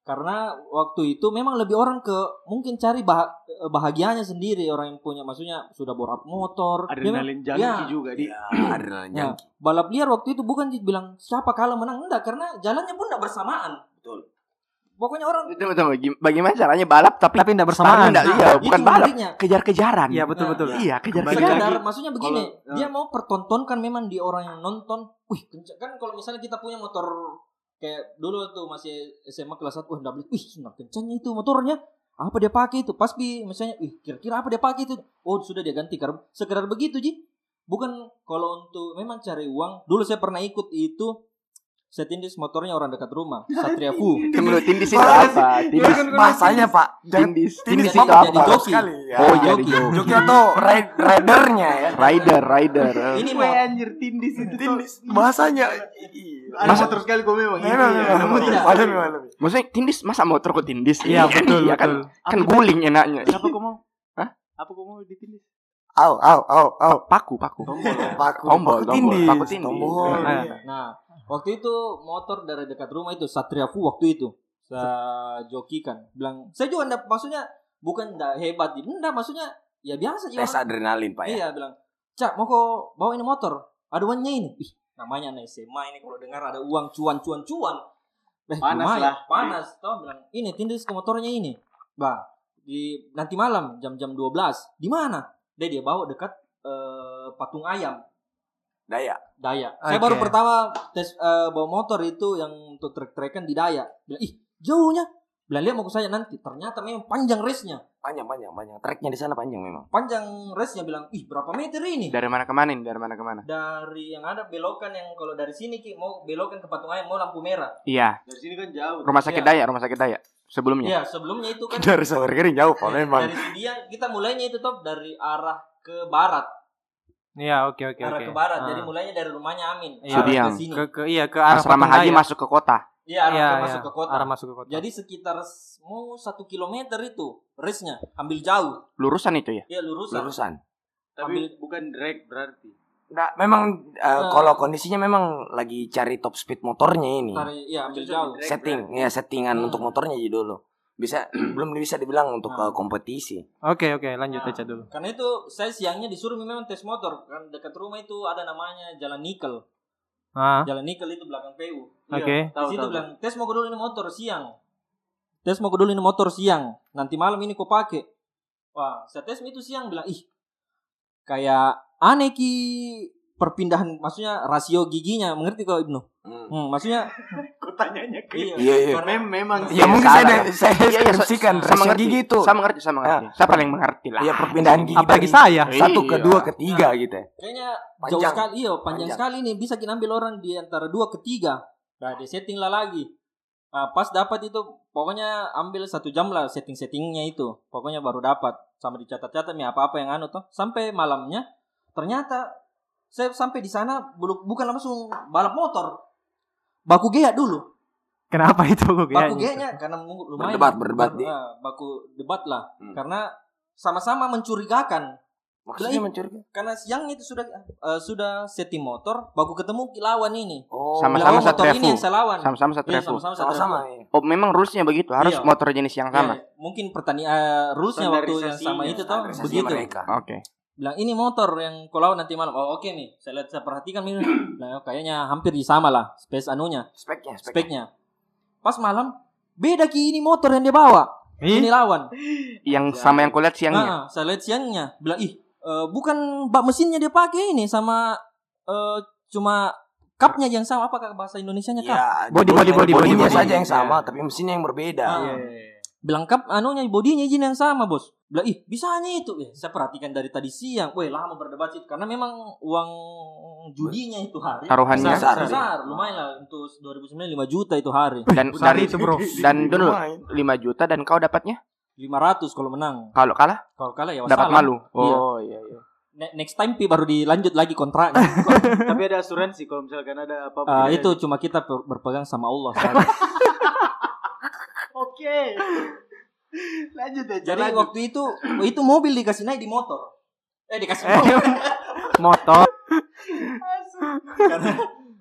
Karena waktu itu memang lebih orang ke mungkin cari bah- bahagianya sendiri orang yang punya maksudnya sudah borap motor. Dia Adrenalin jangki ya. juga di. Ya, adrenalin Ya, balap liar waktu itu bukan dibilang siapa kalah menang enggak karena jalannya pun enggak bersamaan. Betul. Pokoknya orang Itu betul bagi- bagaimana caranya balap tapi Tapi tidak bersamaan. nggak- iya, Nah, bukan itu balap, kejar-kejaran. Iya betul Nah, betul. Iya, kejar-kejaran. Lagi, maksudnya begini, kalau- dia mau pertontonkan memang di orang yang nonton. Wih, kencang kan kalau misalnya kita punya motor kayak dulu tuh masih SMA kelas 1, wah beli. Wih, nah kencangnya itu motornya. Apa dia pakai itu? Pas pi misalnya, wih, kira-kira apa dia pakai itu? Oh, sudah dia ganti karena sekedar begitu, Ji. Bukan kalau untuk memang cari uang. Dulu saya pernah ikut itu saya tindis motornya orang dekat rumah, Satria Fu. Tunggu dulu, tindis itu apa? Tindis, Bahasanya Pak, tindis, tindis tindis jadi- itu jadi apa? joki. sekali ya. Oh, jadi joki. joki. Joki atau ride ridernya ya. Rider, rider. Ini mau anjir tindis itu. Tindis bahasanya. Ada Masa- motor sekali kau memang. Memang, ada memang lebih. Maksudnya tindis masa motor kok tindis? Iya betul Iya kan, kan guling enaknya. Siapa kau mau? Hah? Apa kau mau ditindis? Au, au, au, au. Paku, paku. Tombol ya. Paku, Tombol, paku tombol, tindis. paku tindis. Tombol. Nah, iya. Nah, waktu itu motor dari dekat rumah itu Satria Fu waktu itu saya jokikan. Bilang, saya juga enggak maksudnya bukan enggak hebat, enggak maksudnya ya biasa aja. Tes adrenalin Pak ya. Iya, bilang, "Cak, mau kok bawa ini motor? Ada uangnya ini." Ih, namanya anak SMA ini kalau dengar ada uang cuan cuan cuan. Eh, Panas lumayan, lah. Panas, tau bilang, "Ini tindis ke motornya ini." Bah, di nanti malam jam-jam 12. Di mana? Dia dia bawa dekat eh, patung ayam. Daya. Daya. Saya Oke. baru pertama tes eh, bawa motor itu yang untuk trek-trekan di Daya. Bilang, ih jauhnya. Bilang lihat mau ke saya nanti. Ternyata memang panjang race-nya. Panjang, panjang, panjang. Treknya di sana panjang memang. Panjang race-nya bilang, ih berapa meter ini? Dari mana ke mana nih? Dari mana ke mana? Dari yang ada belokan yang kalau dari sini Ki, mau belokan ke patung ayam mau lampu merah. Iya, Dari sini kan jauh. rumah sakit Iya. Daya, rumah sakit Daya. Sebelumnya. Iya, sebelumnya itu kan Dari Sawer Kering jauh Pak memang. dari dia kita mulainya itu top dari arah ke barat. Iya oke oke arah oke. ke barat. Ah. Jadi mulainya dari rumahnya Amin. Iya. ke sini. ke, ke iya ke arah Asrama haji masuk ke kota. Iya, arah Iya, iya. masuk ke kota. Arah masuk ke kota. Jadi sekitar mau satu kilometer itu race-nya ambil jauh. Lurusan itu ya? Ya lurusan. Lurusan. Tapi Ambil- bukan drag berarti. Nah, memang eh, Nah. kalau kondisinya memang lagi cari top speed motornya ini. Tarik, ya ambil jauh. drag Setting, berarti. ya settingan Hmm. untuk motornya aja dulu. Bisa belum bisa dibilang untuk Nah. eh, kompetisi. Oke oke lanjut Nah. aja dulu. Karena itu saya siangnya disuruh memang tes motor kan dekat rumah itu ada namanya Jalan Nikel. Ah Jalan Nikel itu belakang PU. oke. Tahu Di situ tahu. bilang tes mau dulu ini motor siang. Tes mau dulu ini motor siang. Nanti malam ini kau pakai. Wah, saya tes itu siang bilang ih kayak aneh ki perpindahan maksudnya rasio giginya mengerti kau Ibnu? Hmm. Hmm, maksudnya Kau tanyanya ke iya. Iya, iya. Karena Mem- memang Ya sih. mungkin salah. saya saya Iya, iya, deskripsikan sama rasio mengerti. gigi itu. Saya mengerti, saya mengerti. Saya paling mengerti lah. Ya perpindahan gigi Apalagi saya. satu ke Iya. dua ke tiga gitu. ya. kayaknya jauh Panjang. sekali iya panjang, Panjang. sekali nih bisa kita ambil orang di antara dua ke tiga nah di setting lah lagi Nah, pas dapat itu pokoknya ambil satu jam lah setting settingnya itu pokoknya baru dapat sama dicatat catat nih apa apa yang anu tuh sampai malamnya ternyata saya sampai di sana bukan langsung balap motor. Baku gea dulu. Kenapa itu gue Baku geanya karena lumayan Berdebat, berdebat ah, baku debat lah. Hmm. Karena sama-sama mencurigakan. Maksudnya Lah, mencurigai. Karena siang itu sudah eh, sudah setting motor, baku ketemu lawan ini. Oh, Sama-sama oh, motor satu ini yang saya lawan. Sama-sama satu Iya, revu. sama-sama satu sama-sama. revu. ya. Oh, memang rulesnya begitu. Harus Iya. motor jenis yang sama. Iya, mungkin pertandingan rulesnya waktu yang sama itu toh Standarisasi begitu. Oke. Bilang ini motor yang kau lawan nanti malam. Oh oke nih, saya lihat saya perhatikan ini. Nah, kayaknya hampir di sama lah space anunya, Speknya, speknya. speknya. Pas malam beda ki ini motor yang dia bawa. Ih. Ini lawan. Yang sama yang kulihat siangnya. Nah, saya lihat siangnya bilang ih eh, bukan bak mesinnya dia pakai ini sama eh, cuma cupnya yang sama apakah bahasa Indonesianya cup? Ya, Body, body, body, bodinya body, saja body. yang sama, tapi mesinnya yang berbeda. Ah. Iya, iya, iya. Bilang cup anunya bodinya izin yang sama bos. Bilang ih bisanya itu. Eh, saya perhatikan dari tadi siang. Weh lama berdebat sih karena memang uang judinya itu hari. Taruhannya. besar, Besar, besar, lumayan lah untuk 2009 5 juta itu hari. Dan Besar dan, itu bro. dan dulu Lumayan. 5 juta dan kau dapatnya 500 kalau menang. kalau kalah Kalau kalah ya dapat malu. Iya. Oh iya iya. Ne- next time pi baru dilanjut lagi kontraknya. Tapi ada asuransi kalau misalkan ada apa-apa. Ah, terjadi. itu cuma kita ber- berpegang sama Allah. Oke. Lanjut ya. Jadi lanjut. waktu itu itu mobil dikasih naik di motor. Eh dikasih motor. Motor. karena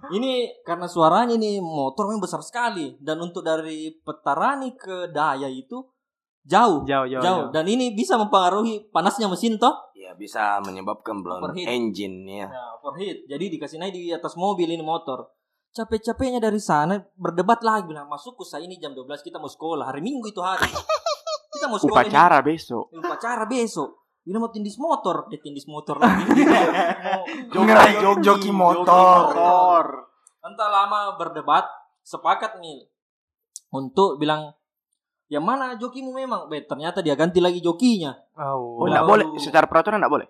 ini karena suaranya ini motor memang besar sekali dan untuk dari Petarani ke Daya itu jauh Jauh, jauh, jauh dan ini bisa mempengaruhi panasnya mesin toh Ya, bisa menyebabkan blown Overheat. engine ya. nah, overheat jadi dikasih naik di atas mobil ini motor capek-capeknya dari sana berdebat lagi bilang masukku saya ini jam 12 kita mau sekolah hari Minggu itu hari kita mau sekolah ini. Upacara besok. upacara besok ini mau tindis motor dia tindis motor lagi Mau- Ngerai jok- joki motor. motor. entah lama berdebat sepakat nih untuk bilang yang mana jokimu memang Be, ternyata dia ganti lagi jokinya Oh. Oh, boleh. Secara peraturan enggak boleh.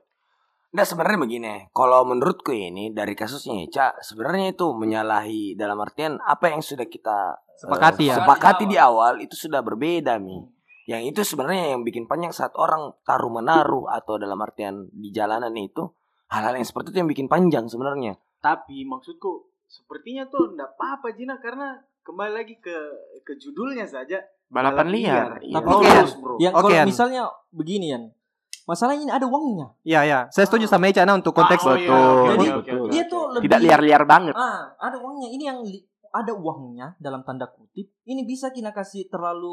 Nah sebenarnya begini, kalau menurutku ini dari kasusnya Eca, sebenarnya itu menyalahi dalam artian apa yang sudah kita eh, Sepakati ya? sepakati di awal itu sudah berbeda mi. Yang itu sebenarnya yang bikin panjang saat orang taruh menaruh atau dalam artian di jalanan itu hal-hal yang seperti itu yang bikin panjang sebenarnya. Tapi maksudku sepertinya tuh enggak apa-apa Jina karena kembali lagi ke ke judulnya saja. Balapan Balap liar. liar. Iya. Tapi kalau- bro. yang Oke, kalau An. misalnya begini Yan masalahnya ini ada uangnya Iya, iya. Saya setuju sama Eca nah, untuk konteks Ah, oh, iya. Betul, Oke, Jadi, oke, oke, dia tuh lebih Tidak liar-liar banget. ah ada uangnya ini yang li- ada uangnya dalam tanda kutip ini bisa kita kasih terlalu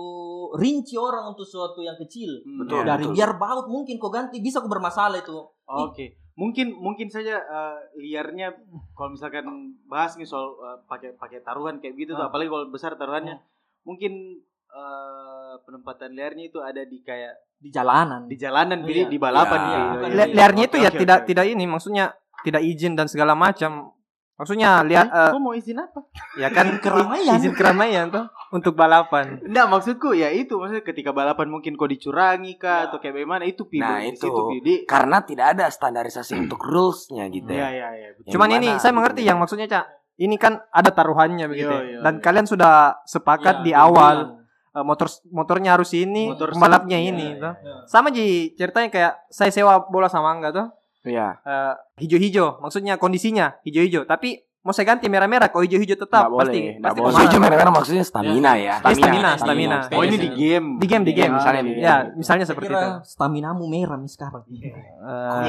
rinci orang untuk sesuatu yang kecil Hmm, Betul, iya. dari betul. biar baut mungkin kau ganti bisa kau bermasalah itu Oke, mungkin mungkin saja eh, liarnya kalau misalkan bahas nih soal eh, pakai pakai taruhan kayak gitu tuh, Ah. apalagi kalau besar taruhannya, mungkin eh, penempatan liarnya itu ada di kayak di jalanan di jalanan, Iya. di, balapan. Iya. Pi. Bukan Iya, Li- iya. liarnya itu ya oke, tidak oke. tidak ini maksudnya tidak izin dan segala macam. Maksudnya lihat eh, Kok mau izin apa? ya kan keramaian. izin keramaian tuh untuk balapan. Enggak, maksudku ya itu maksudnya ketika balapan mungkin kau dicurangi kah Ya. atau kayak bagaimana itu pi Nah, itu. situ, Pi. Di- Karena tidak ada standarisasi untuk rulesnya gitu Iya, ya. iya, iya. betul. Yang Cuman mana ini saya gitu. mengerti yang maksudnya Cak. Ini kan ada taruhannya begitu. Iya, ya. iya, Dan iya. kalian sudah sepakat Ya, di awal eh, motor motornya harus ini, Motor pembalapnya iya, ini. iya. Ya. Sama ji ceritanya kayak saya sewa bola sama Angga tuh. Iya. eh, hijau-hijau, maksudnya kondisinya hijau-hijau. Tapi mau saya ganti merah-merah, kalau hijau-hijau tetap Nggak pasti boleh, pasti boleh. mahal. Maksudnya mereka maksudnya stamina ya. Stamina, stamina, stamina. Oh, ini di game. Di game, di game. misalnya game. Ya, misalnya Saya seperti kira itu. staminamu merah nih sekarang. Oh,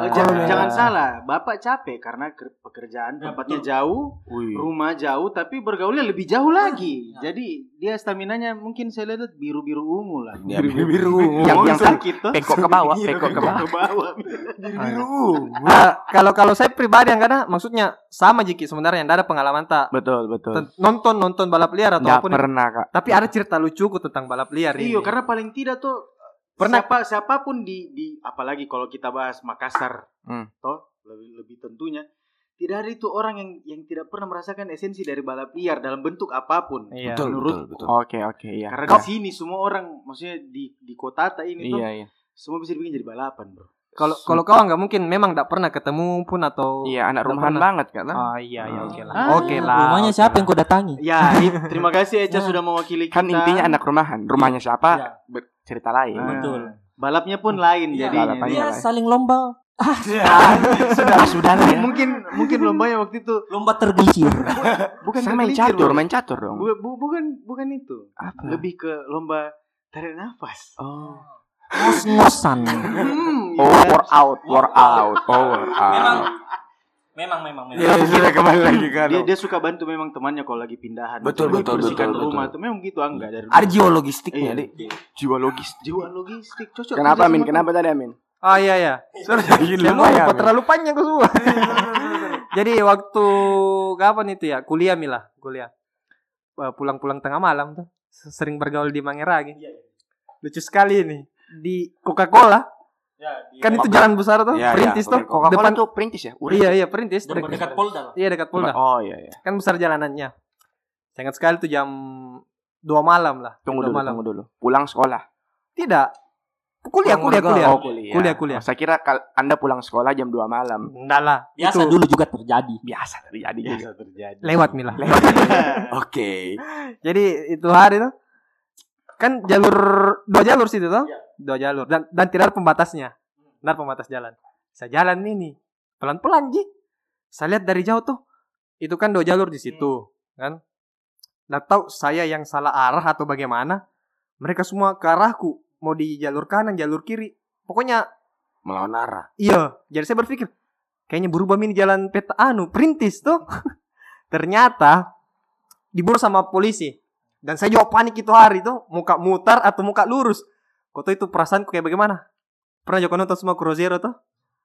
Eh, jangan, jangan salah, Bapak capek karena ker- pekerjaan Ya, tempatnya jauh, Wih. rumah jauh, tapi bergaulnya lebih jauh lagi. Ya. Jadi dia staminanya mungkin saya lihat biru-biru ungu lah. Ya, biru-biru. Yang Oh, yang sakit tuh. pekok ke bawah, pekok ke bawah. Ke bawah. Ah, kalau kalau saya pribadi yang karena maksudnya sama Jiki sebenarnya yang ada pengalaman tak Betul, betul. Nonton nonton balap liar atau Nggak apa pun. pernah, Kak. Tapi ada cerita lucuku tentang balap liar ini. Iya, karena paling tidak tuh Pernah- siapa siapa pun di di apalagi kalau kita bahas Makassar, Hmm. toh lebih lebih tentunya tidak ada itu orang yang yang tidak pernah merasakan esensi dari balap liar dalam bentuk apa pun. Iya. Betul, Menurut betul, betul. Oke, oke, iya. Karena Kau- di sini semua orang maksudnya di di kota Ta ini tuh Iya, iya. semua bisa dibikin jadi balapan, Bro. Kalau kalau kau nggak mungkin memang nggak pernah ketemu pun atau Iya, anak rumahan pernah. banget, Kak. Ah iya iya oke lah. Ah, oke lah. Rumahnya oke siapa lah. yang kau datangi? Ya, terima kasih Eca Nah. sudah mewakili kita. Kan intinya anak rumahan. Rumahnya siapa? Ya. ber- Cerita lain. Ah, Betul. balapnya pun lain Iya. Dia lah. saling lomba. sudah sudah lah ya. mungkin mungkin lombanya waktu itu Lomba tergelincir. bukan Saya main catur, Bro. main catur dong. Bu- bu- bukan bukan itu. Apa? Lebih ke lomba tarik nafas. Oh. Ngos-ngosan. Hmm, Oh, iya. war out, war out, oh, war Memang out. memang memang memang. Ya sudah kembali lagi kan. dia dia suka bantu memang temannya kalau lagi pindahan. Betul, Lagi betul, bersihkan betul, rumah betul. tuh memang gitu enggak dari Ada jiwa logistiknya, Iya. Dek. Jiwa logis. jiwa logistik cocok. Kenapa Min? Kenapa tadi Amin? Oh iya ya. Sudah lupa terlalu panjang ke semua. Jadi waktu kapan itu ya? Kuliah Mila, kuliah. Eh, Pulang-pulang tengah malam tuh sering bergaul di Mangeragi. Lucu sekali ini. Di Coca-Cola, kan itu jalan besar tuh, iya, perintis tuh. Coca-Cola Depan tuh perintis ya? Udah. Iya, iya, perintis. Dekat dekat Polda lah. Iya, dekat Polda. Oh iya iya. Kan besar jalanannya. Saya ingat sekali tuh jam 2 malam lah. Tunggu dulu, dua malam. tunggu dulu. Pulang sekolah. Tidak. Kuliah, kuliah, kuliah. Oh, kuliah. Kuliah, kuliah. Saya kira kal- Anda pulang sekolah jam 2 malam. Enggak lah. Biasa itu dulu juga terjadi. Biasa terjadi juga. Biasa terjadi. lewat Mila. Oke. Jadi itu hari tuh kan jalur dua jalur situ tuh. Dua jalur dan dan tidak ada pembatasnya. Tidak ada pembatas jalan. Saya jalan ini pelan-pelan Ji. Saya lihat dari jauh tuh. Itu kan dua jalur di situ, kan? Nggak tahu saya yang salah arah atau bagaimana. Mereka semua ke arahku, mau di jalur kanan, jalur kiri. Pokoknya Melawan arah. Iya, jadi saya berpikir kayaknya berubah ini jalan peta anu perintis tuh. Ternyata diburu sama polisi. Dan saya juga panik itu hari tuh, muka mutar atau muka lurus. Kau tahu itu perasaanku kayak bagaimana? Pernah juga nonton semua Crow Zero tuh?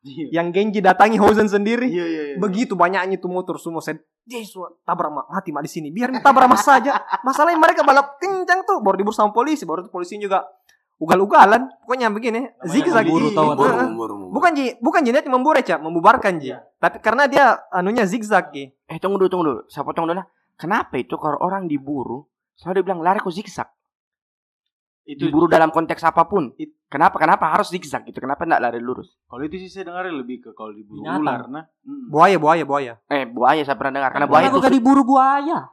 Iya Yang Genji datangi Hozen sendiri. iya iya. iya. Begitu banyaknya itu motor semua saya semua tabrak mak mati mak di sini. Biar tabrak mas saja. Masalahnya mereka balap kencang tuh, baru diburu sama polisi, baru polisi juga ugal-ugalan. Pokoknya begini, zigzag. tahu memburu. Bukan Ji, bukan Ji niatnya memburu Ca, membubarkan Ji. Tapi karena dia anunya zigzag Ji. Eh tunggu dulu, tunggu dulu. Saya potong dulu. lah. Kenapa itu kalau orang diburu selalu dibilang lari kok zigzag? Itu Diburu dalam konteks apa pun. It- Kenapa? Kenapa harus zigzag gitu? Kenapa enggak lari lurus? kalau itu sih saya dengar lebih ke kalau diburu Binatang. ular nah. Mm. Buaya, buaya, buaya. Eh buaya saya pernah dengar. Karena buaya itu gak diburu buaya?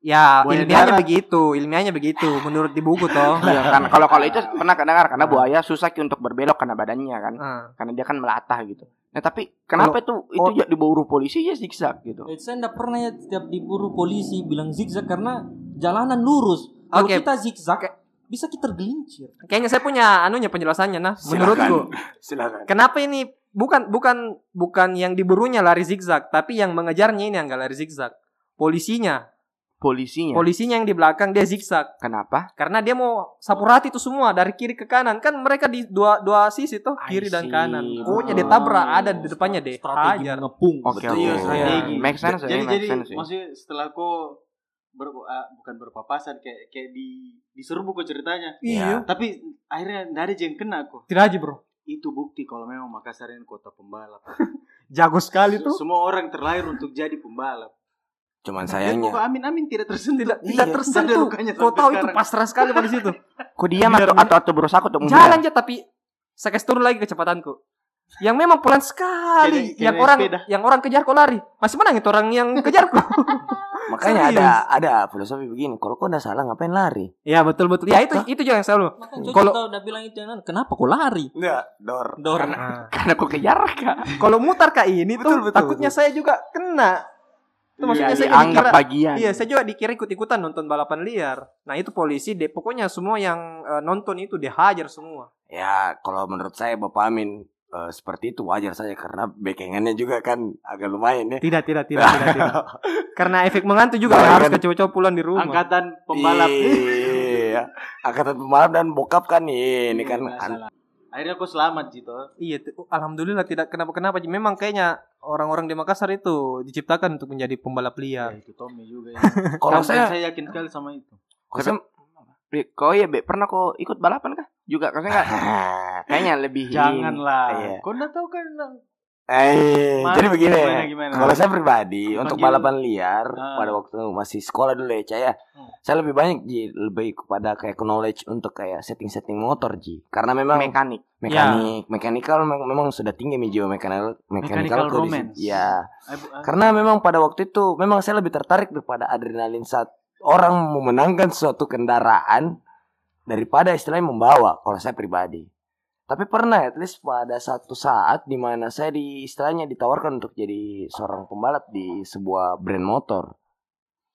Ya, Buaya ilmiahnya darat. begitu, ilmiahnya begitu menurut di buku toh. Iya, karena kalau kalau itu pernah dengar karena buaya susah Ki, untuk berbelok karena badannya kan. Ah. Karena dia kan melatah gitu. Nah, tapi kenapa itu itu oh. ya diburu polisi ya zigzag gitu? Eh, saya enggak pernah ya setiap diburu polisi bilang zigzag karena jalanan lurus. Kalau Oke. kita zigzag bisa kita tergelincir. Kayaknya saya punya anunya penjelasannya nah. Menurutku, Silakan. kenapa ini bukan bukan bukan yang diburunya lari zigzag, tapi yang mengejarnya ini yang nggak lari zigzag. Polisinya, Polisinya. polisinya yang di belakang dia zigzag. Kenapa? Karena dia mau sapu rati itu semua dari kiri ke kanan. Kan mereka di dua dua sisi tuh, kiri dan kanan. Pokoknya Betul. dia tabrak ada di depannya deh. Strategi Hajar. mengepung. Oke, Betul. oke. Iya, strategi. Make sense jadi make jadi sense ya. maksudnya setelah kau ber, ah, bukan berpapasan kayak kayak di diserbu kok ceritanya. Iya. Tapi akhirnya nggak ada yang kena kok. Tidak aja bro. Itu bukti kalau memang Makassar ini kota pembalap. Jago sekali tuh. Semua orang terlahir untuk jadi pembalap. Cuman Dan sayangnya kok Amin Amin tidak tersentuh. Tidak Iya, tersentuh. lukanya Kau tahu itu sekarang. pasrah sekali pada situ. Kok diam atau, atau atau berusaha untuk Jalan aja tapi saya kasih turun lagi kecepatanku. Yang memang pelan sekali. Kayak- yang orang sepeda. yang orang kejar kau lari. Masih menang itu orang yang kejarku. makanya Serius. ada ada filosofi begini. Kalau kau udah salah ngapain lari? ya betul betul. Ya itu itu juga yang selalu. Kalau- udah bilang itu Nan, kenapa kok lari? Enggak, dor. Dor. Nah, Karena kok kejar kak. kalau mutar kayak ini tuh Betul, betul, takutnya saya juga kena. Itu maksudnya saya dianggap dikira- bagian. Iya, saya juga dikira ikut-ikutan nonton balapan liar. Nah, itu polisi deh. Pokoknya semua yang eh, nonton itu dihajar semua. Ya, kalau menurut saya Bapak Amin eh, seperti itu wajar saja karena bekengannya juga kan agak lumayan ya. Tidak, tidak, tidak, tidak, tidak. Karena efek mengantuk juga Bahkan- harus ke cowok-cowok pulang di rumah. Angkatan pembalap. Iya. Angkatan pembalap dan bokap kan ini kan Nggak an- salah. Akhirnya kau selamat Cito. Iya, t- alhamdulillah tidak kenapa-kenapa. Memang kayaknya orang-orang di Makassar itu diciptakan untuk menjadi pembalap Ya, liar. itu Tommy juga. Ya. kalau Dan saya saya yakin sekali sama itu. kalau saya Kau ya Be, pernah kau ikut balapan kah? Juga kau enggak? Kayaknya lebih Janganlah. Iya. Kau nggak tahu kan? Eh, jadi begini. gimana, gimana? Kalau saya pribadi untuk Panggil- balapan liar Ah. pada waktu masih sekolah dulu ya, Caya. Hmm. Saya lebih banyak Ji, lebih kepada kayak knowledge untuk kayak setting-setting motor, Ji. Karena memang mekanik. mekanik, mekanikal memang, memang sudah tinggi mi jiwa mekanikal Mechanical mekanikal romance. Ya, karena memang pada waktu itu memang saya lebih tertarik daripada adrenalin saat orang memenangkan suatu kendaraan daripada istilahnya membawa kalau saya pribadi. Tapi pernah at least pada satu saat di mana saya di istilahnya ditawarkan untuk jadi seorang pembalap di sebuah brand motor.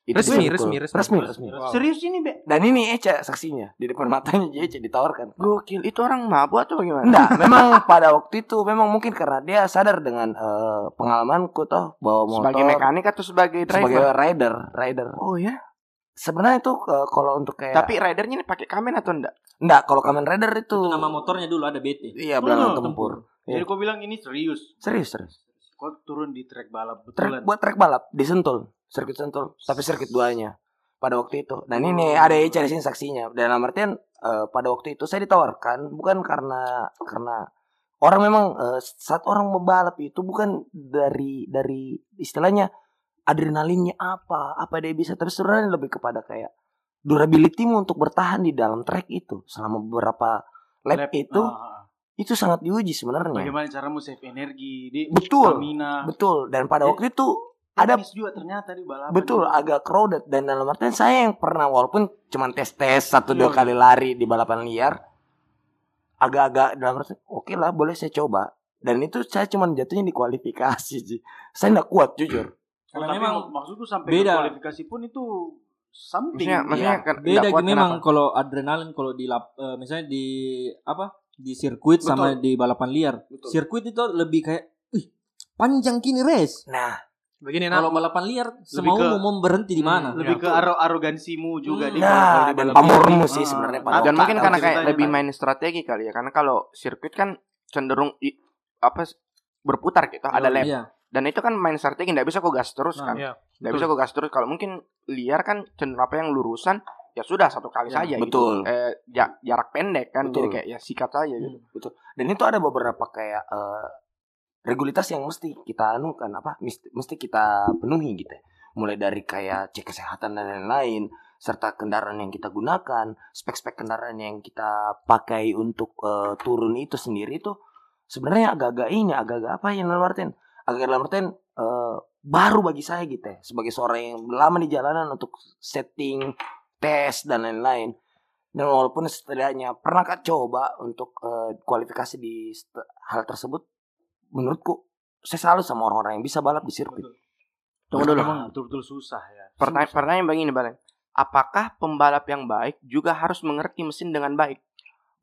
Itu Resmi, resmi, resmi. resmi, resmi. Wow. Serius ini, Be? Dan ini Eca saksinya di depan matanya Eca ditawarkan. Gokil, itu orang mabuk atau bagaimana? Enggak, memang pada waktu itu memang mungkin karena dia sadar dengan eh, pengalamanku toh bawa motor Sebagai mekanik atau sebagai driver? sebagai rider, rider. Oh ya. Sebenarnya itu eh, kalau untuk kayak Tapi ridernya ini pakai kamen atau enggak? enggak kalau Kamen Rider itu Itu nama motornya dulu ada BT. iya belakang Oh, tempur. Jadi Iya. kau bilang ini serius. Serius, serius. Kau turun di trek balap Trek, betulan. buat trek balap di Sentul, sirkuit Sentul, tapi sirkuit duanya pada waktu itu. Dan ini ada Eca di sini saksinya. Dalam artian eh, pada waktu itu saya ditawarkan bukan karena karena orang memang eh, saat orang membalap itu bukan dari dari istilahnya adrenalinnya apa, apa dia bisa, sebenarnya lebih kepada kayak durability-mu untuk bertahan di dalam trek itu selama beberapa lap, Lap. itu ah. itu sangat diuji sebenarnya. Bagaimana caramu save energi di Betul. stamina. Betul. Dan pada waktu itu ada juga ternyata di balapan. betul agak crowded dan dalam artian saya yang pernah walaupun cuman tes tes satu dua Iya. kali lari di balapan liar agak-agak dalam artian oke lah boleh saya coba dan itu saya cuman jatuhnya di kualifikasi sih saya nggak kuat jujur Karena tapi memang mak- maksudku sampai beda. ke kualifikasi pun itu something. Maksudnya, maksudnya Ya. kan Beda kuat memang kenapa? kalau adrenalin kalau di lap, eh, misalnya di apa? Di sirkuit sama di balapan liar. Betul. Sirkuit itu lebih kayak Wih, panjang kini race. nah Begini nah. Kalau balapan liar semau ke- mau berhenti di mana? lebih ke aro arogansimu juga Hmm. di Nah, dan pamormu sih Ah, sebenarnya, ah, dan mungkin karena kayak lebih main strategi kali ya karena kalau sirkuit kan cenderung i- apa berputar gitu ada lap Iya. Dan itu kan main strategi nggak bisa kok gas terus Nah, kan iya. nggak bisa kok gas terus kalau mungkin liar kan cenderung apa yang lurusan ya sudah satu kali Ya, saja betul. gitu eh, ja- jarak pendek kan Betul. jadi kayak ya sikat saja gitu dan itu ada beberapa kayak eh, regulitas yang mesti kita anukan apa mesti, mesti kita penuhi gitu ya. mulai dari kayak cek kesehatan dan lain-lain serta kendaraan yang kita gunakan spek-spek kendaraan yang kita pakai untuk eh, turun itu sendiri itu sebenarnya agak-agak ini agak-agak apa yang dalam agak dalam artian eh, baru bagi saya gitu ya sebagai seorang yang lama di jalanan untuk setting tes dan lain-lain dan walaupun setidaknya pernah kak coba untuk eh, kualifikasi di hal tersebut, menurutku saya selalu sama orang-orang yang bisa balap di sirkuit. tunggu dulu Memang betul-betul susah ya. Pertanyaan, Susah. pertanyaan begini Balen apakah pembalap yang baik juga harus mengerti mesin dengan baik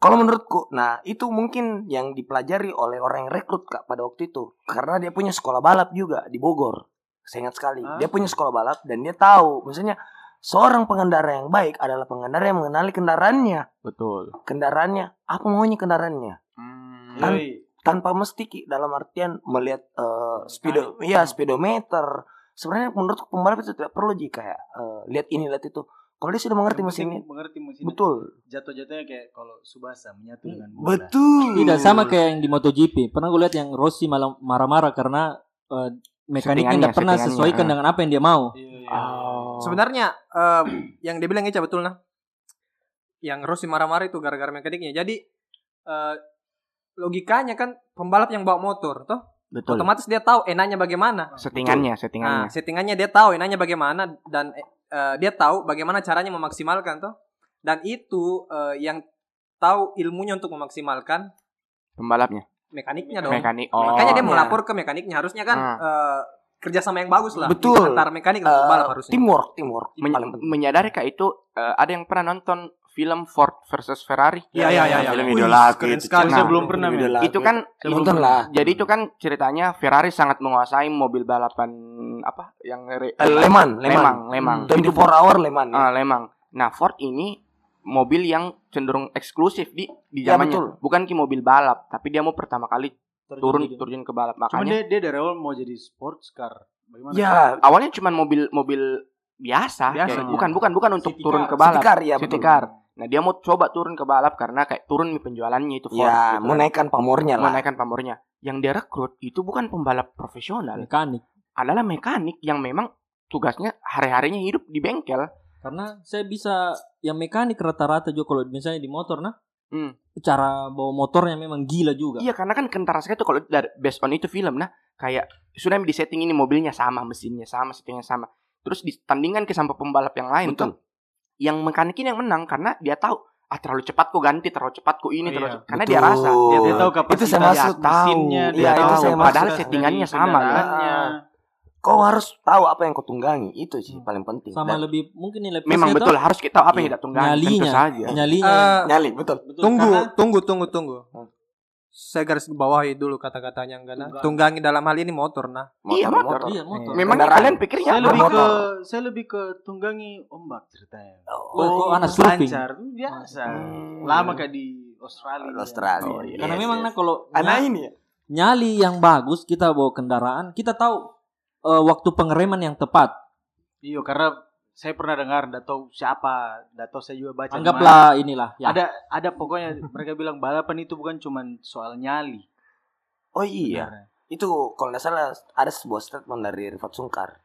Kalau menurutku, nah itu mungkin yang dipelajari oleh orang yang rekrut kak pada waktu itu, karena dia punya sekolah balap juga di Bogor. Saya ingat sekali, Ah. dia punya sekolah balap dan dia tahu, misalnya seorang pengendara yang baik adalah pengendara yang mengenali kendaraannya, betul kendaraannya apa maunya kendaraannya. Tan- Yoi. tanpa mesti Ki, dalam artian melihat eh, speedo Mekanik. ya speedometer sebenarnya menurut pembalap itu tidak perlu jika kayak eh, lihat ini lihat itu kalau dia sudah mengerti mesin ini mengerti mesin. betul Jatuh-jatuhnya kayak kalau Subasa menyatu dengan bola. betul Tidak sama kayak yang di MotoGP. Pernah gue lihat yang Rossi malah marah-marah karena eh, mekaniknya tidak pernah sesuaikan ah. dengan apa yang dia mau. Iya, iya. oh. Sebenarnya em, yang dia bilang Eca betul nah. Yang Rossi marah-marah itu gara-gara mekaniknya. Jadi eh, logikanya kan pembalap yang bawa motor toh betul otomatis dia tahu enaknya bagaimana. settingannya Nah, settingannya settingannya dia tahu enaknya bagaimana dan eh, dia tahu bagaimana caranya memaksimalkan toh. Dan itu eh, yang tahu ilmunya untuk memaksimalkan pembalapnya mekaniknya dong. mekanik oh Makanya dia iya. melapor ke mekaniknya harusnya kan Ah. eh, kerjasama yang bagus lah Betul. antara mekanik dan pembalap harusnya. teamwork teamwork Men- paling penting menyadari kayak itu eh, ada yang pernah nonton film Ford versus Ferrari Iya iya iya. iya. film Wih, idola itu, sekali. Nah, saya belum pernah, Film men. idola itu kan nonton lah jadi itu kan ceritanya Ferrari sangat menguasai mobil balapan apa yang re- Eh, Leman Lemang Leman Lemang 24 hour Leman Ah, Lemang. Nah, Ford ini mobil yang cenderung eksklusif di di Ya, zamannya. betul. Bukan ki mobil balap, tapi dia mau pertama kali turun gitu. turun ke balap. Cuma Makanya dia dia dari awal mau jadi sports car. Bagaimana? ya awalnya cuma mobil mobil biasa, Biasa, kayak- iya. bukan bukan bukan untuk City turun car. ke balap. City car ya City betul car. Nah, dia mau coba turun ke balap karena kayak turun nih penjualannya itu Ford. ya gitu kan. menaikkan pamornya lah menaikkan pamornya. Yang dia rekrut itu bukan pembalap profesional, mekanik. adalah mekanik yang memang tugasnya hari-harinya hidup di bengkel. Karena saya bisa yang mekanik rata-rata juga kalau misalnya di motor nah. Hmm. Cara bawa motornya memang gila juga. Iya karena kan kentara sekali tuh kalau dari based on itu film nah kayak sudah di setting ini mobilnya sama mesinnya sama settingnya sama terus ditandingkan ke sampai pembalap yang lain Betul. tuh yang mekanik ini yang menang karena dia tahu ah terlalu cepat kok ganti, terlalu cepat kok ini, Oh, terlalu iya. cepat. karena Betul. dia rasa. Dia, dia tahu Itu kapasitas saya maksud tahu. mesinnya, dia Iya, tahu itu saya Padahal settingannya sama, kan? Kau harus tahu apa yang kau tunggangi. Itu sih paling penting. sama Dan lebih mungkin nilai Memang betul harus kita tahu apa yang kita tunggangi. Tentu nyalinya saja. nyalinya Eh, nyali, betul. Betul, tunggu, karena- tunggu, tunggu, tunggu. Saya garis bawahi dulu kata-katanya enggak nah. Tunggangi dalam hal ini motor nah. Iya, motor. iya motor Memang Kendaraan. kalian pikirnya Saya apa? lebih ke motor. saya lebih ke tunggangi ombak ceritanya. Oh, kok anak surfing Lancar, biasa. Hmm. Lama kayak di Australia. Australia. Oh, iya. karena Yes, memang yes. nah kalau Anak ini ya. nyali yang bagus kita bawa kendaraan kita tahu eh, waktu pengereman yang tepat Iya, karena saya pernah dengar, nggak tahu siapa, nggak tahu saya juga baca. anggaplah inilah ya Ada ada pokoknya mereka bilang balapan itu bukan cuma soal nyali. Oh iya. Benar. Itu kalau nggak salah ada sebuah statement dari Rifat Sungkar.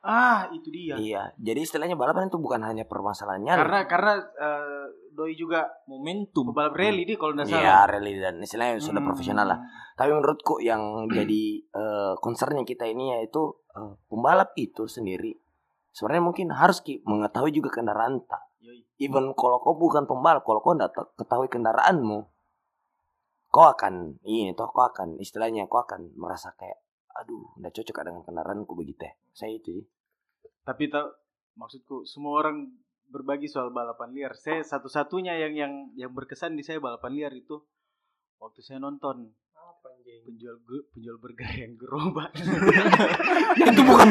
Ah, itu dia. Iya. Jadi istilahnya balapan itu bukan hanya permasalahan nyali. Karena karena eh, doi juga momentum pembalap rally dia kalau nggak salah. Iya, rally dan istilahnya sudah Hmm. profesional lah. Tapi menurutku yang jadi eh, concernnya kita ini yaitu eh, pembalap itu sendiri sebenarnya mungkin harus ki mengetahui juga kendaraan tak. Even kalau kau bukan pembalap, kalau kau tidak ketahui kendaraanmu, kau akan ini toh kau akan istilahnya kau akan merasa kayak aduh nggak cocok dengan kendaraanku begitu ya. Saya itu. Tapi tau maksudku semua orang berbagi soal balapan liar. Saya satu-satunya yang yang yang berkesan di saya balapan liar itu waktu saya nonton penjual penjual burger yang gerobak. itu bukan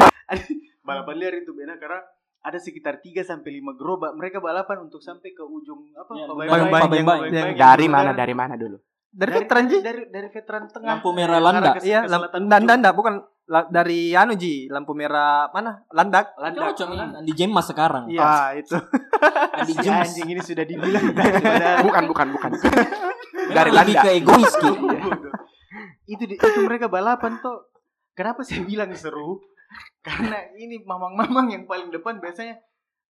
balapan liar itu benar karena ada sekitar 3 sampai 5 gerobak. Mereka balapan untuk sampai ke ujung apa? Ya, Pabayang- Pabayang- Pabayang- Pabayang- Pabayang- yang- Dari mana? Dari mana dulu? Dari dari veteran Ji. dari dari veteran tengah. Lampu merah Landak. Iya, dan enggak, bukan La- dari anu Ji, lampu merah mana? Landak. Landak. cocok Andi Jemas sekarang Iya. Ah, itu. Andi Si Jemas anjing ini sudah dibilang. Bukan, bukan, bukan. Dari lebih Landa. ke egois itu di- itu mereka balapan tuh kenapa saya bilang seru karena ini mamang-mamang yang paling depan biasanya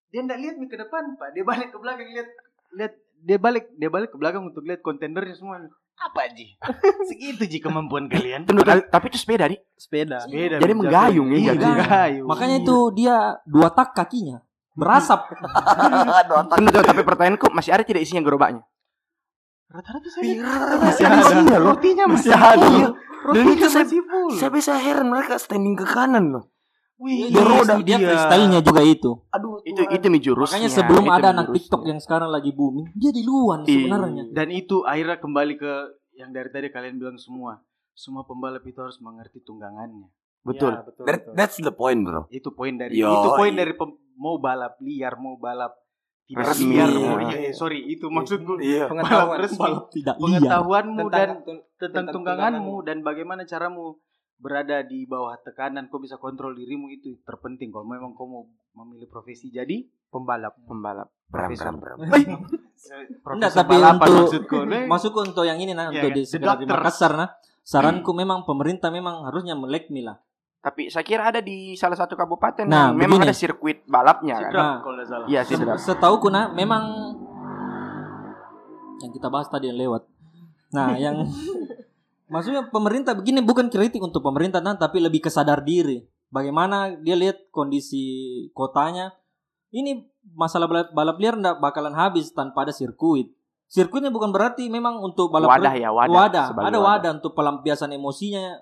dia nggak lihat nih ke depan pak dia balik ke belakang lihat lihat dia balik dia balik ke belakang untuk lihat kontendernya semua apa ji segitu ji kemampuan kalian Tunggu, tapi- tapi itu sepeda nih. Sepeda. beda Jadi menggayung ya, Iya, jadi. menggayung makanya itu dia dua tak kakinya berasap tapi pertanyaanku masih ada tidak isinya gerobaknya? Rata-rata saya Iya, lihat masih ada rotinya masih Masih ada. Iya. Dan rotinya itu saya- masih full Saya bisa heran mereka standing ke kanan loh. Wih, dia, roda dia dia. freestyle-nya juga itu Aduh, Itu itu mi jurusnya. makanya sebelum ada anak jurusnya. TikTok yang sekarang lagi booming dia di luar Iya. sebenarnya Dan itu akhirnya kembali ke yang dari tadi kalian bilang semua. Semua pembalap itu harus mengerti tunggangannya. betul. Ya, betul, That- betul. that's the point, bro. Itu poin dari Yo, itu poin iya. dari pem- mau balap liar, mau balap tidak Resmi. Iya. Iya, iya, sorry, itu maksudku. Iya. Pengetahuan. Balap resmi. Balap tidak Pengetahuanmu Tentang- dan tentang tentang tungganganmu dan bagaimana caramu berada di bawah tekanan, kau bisa kontrol dirimu itu terpenting. Kalau memang kau mau memilih profesi jadi pembalap. Pembalap. Profesor. bram, bram. Enggak, tapi balapan untuk- maksudku. Nih, masuk untuk yang ini nah Iya untuk kan? di sekitar di. Makassar nah saranku memang pemerintah memang harusnya melek lah Tapi saya kira ada di salah satu kabupaten Nah, yang memang begini. ada sirkuit balapnya kan. Sidrap, Nah. kalau nggak salah. Iya sih, Dra. Setauku nah memang yang kita bahas tadi yang lewat. Nah, yang maksudnya pemerintah begini bukan kritik untuk pemerintah nah, tapi lebih kesadar diri. Bagaimana dia lihat kondisi kotanya. Ini masalah balap, balap liar ndak bakalan habis tanpa ada sirkuit. Sirkuitnya bukan berarti memang untuk balap Wadah ya, wadah. wadah. Ada wadah untuk pelampiasan emosinya.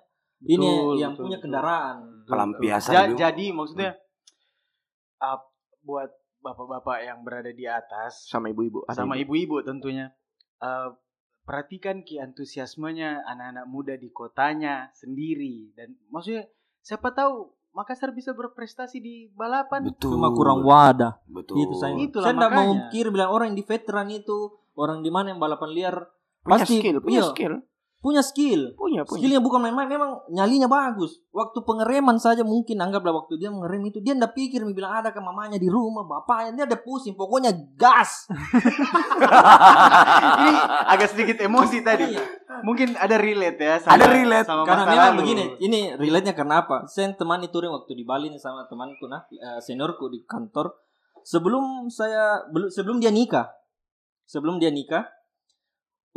Ini Betul, yang betul, punya betul. kendaraan. Pelampiasan Ja- dulu. jadi maksudnya uh, buat bapak-bapak yang berada di atas Sama ibu-ibu. Sama ibu. ibu-ibu tentunya uh, perhatikan ki antusiasmenya anak-anak muda di kotanya sendiri dan maksudnya siapa tahu Makassar bisa berprestasi di balapan Betul. Cuma kurang wadah. Betul. Itu saya. Itulah saya enggak mau kira bilang orang yang di veteran itu, orang di mana yang balapan liar Punya pasti skill, punya iya, skill. Punya skill. Punya, punya. Skillnya bukan main-main, memang nyalinya bagus. Waktu pengereman saja mungkin anggaplah waktu dia mengerem itu dia ndak pikir bilang ada ke mamanya di rumah, bapaknya dia ada pusing, pokoknya gas. ini agak sedikit emosi tadi Iya. mungkin ada relate ya sama, Ada relate. sama Karena memang lalu. begini, ini relate-nya karena apa? Saya temani touring waktu di Bali nih sama temanku nah, eh, seniorku di kantor. Sebelum saya belum sebelum dia nikah. Sebelum dia nikah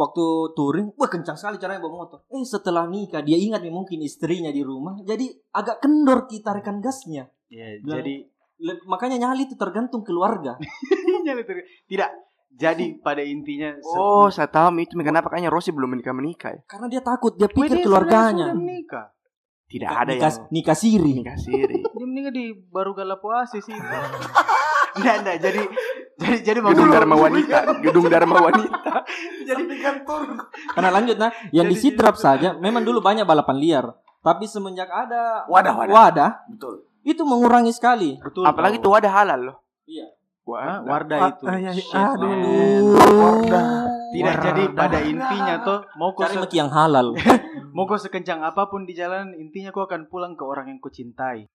waktu touring, wah kencang sekali caranya bawa motor. Eh setelah nikah dia ingat nih mungkin istrinya di rumah, jadi agak kendor kita rekan gasnya. Ya, Bilang- jadi Le- makanya nyali itu tergantung keluarga. Nyali ter- tidak Jadi pada intinya Oh, saya tahu itu kenapa kayaknya Rossi belum menikah menikah ya. Karena dia takut, dia pikir dia keluarganya. sudah- menikah. Tidak ada nikah, yang nikah siri. nikah siri. Dia menikah di baru Galapo Oasis sih. Enggak, enggak. Jadi jadi jadi Gedung Dharma Wanita, Gedung Dharma Wanita. Jadi di kantor. Karena lanjut nah, yang di Jadi- Sidrap saja memang dulu banyak balapan liar. Tapi semenjak ada Wadah, wadah. wadah Betul. itu mengurangi sekali. betul. Apalagi tuh ada halal loh. Iya. Hah? Wah, Wardah itu. Ah, iya. Shit, Aduh. Wardah. Tidak Wardah. jadi pada intinya tuh mau kau Cari yang halal. mau kau sekencang apa pun di jalan intinya kau akan pulang ke orang yang kau cintai.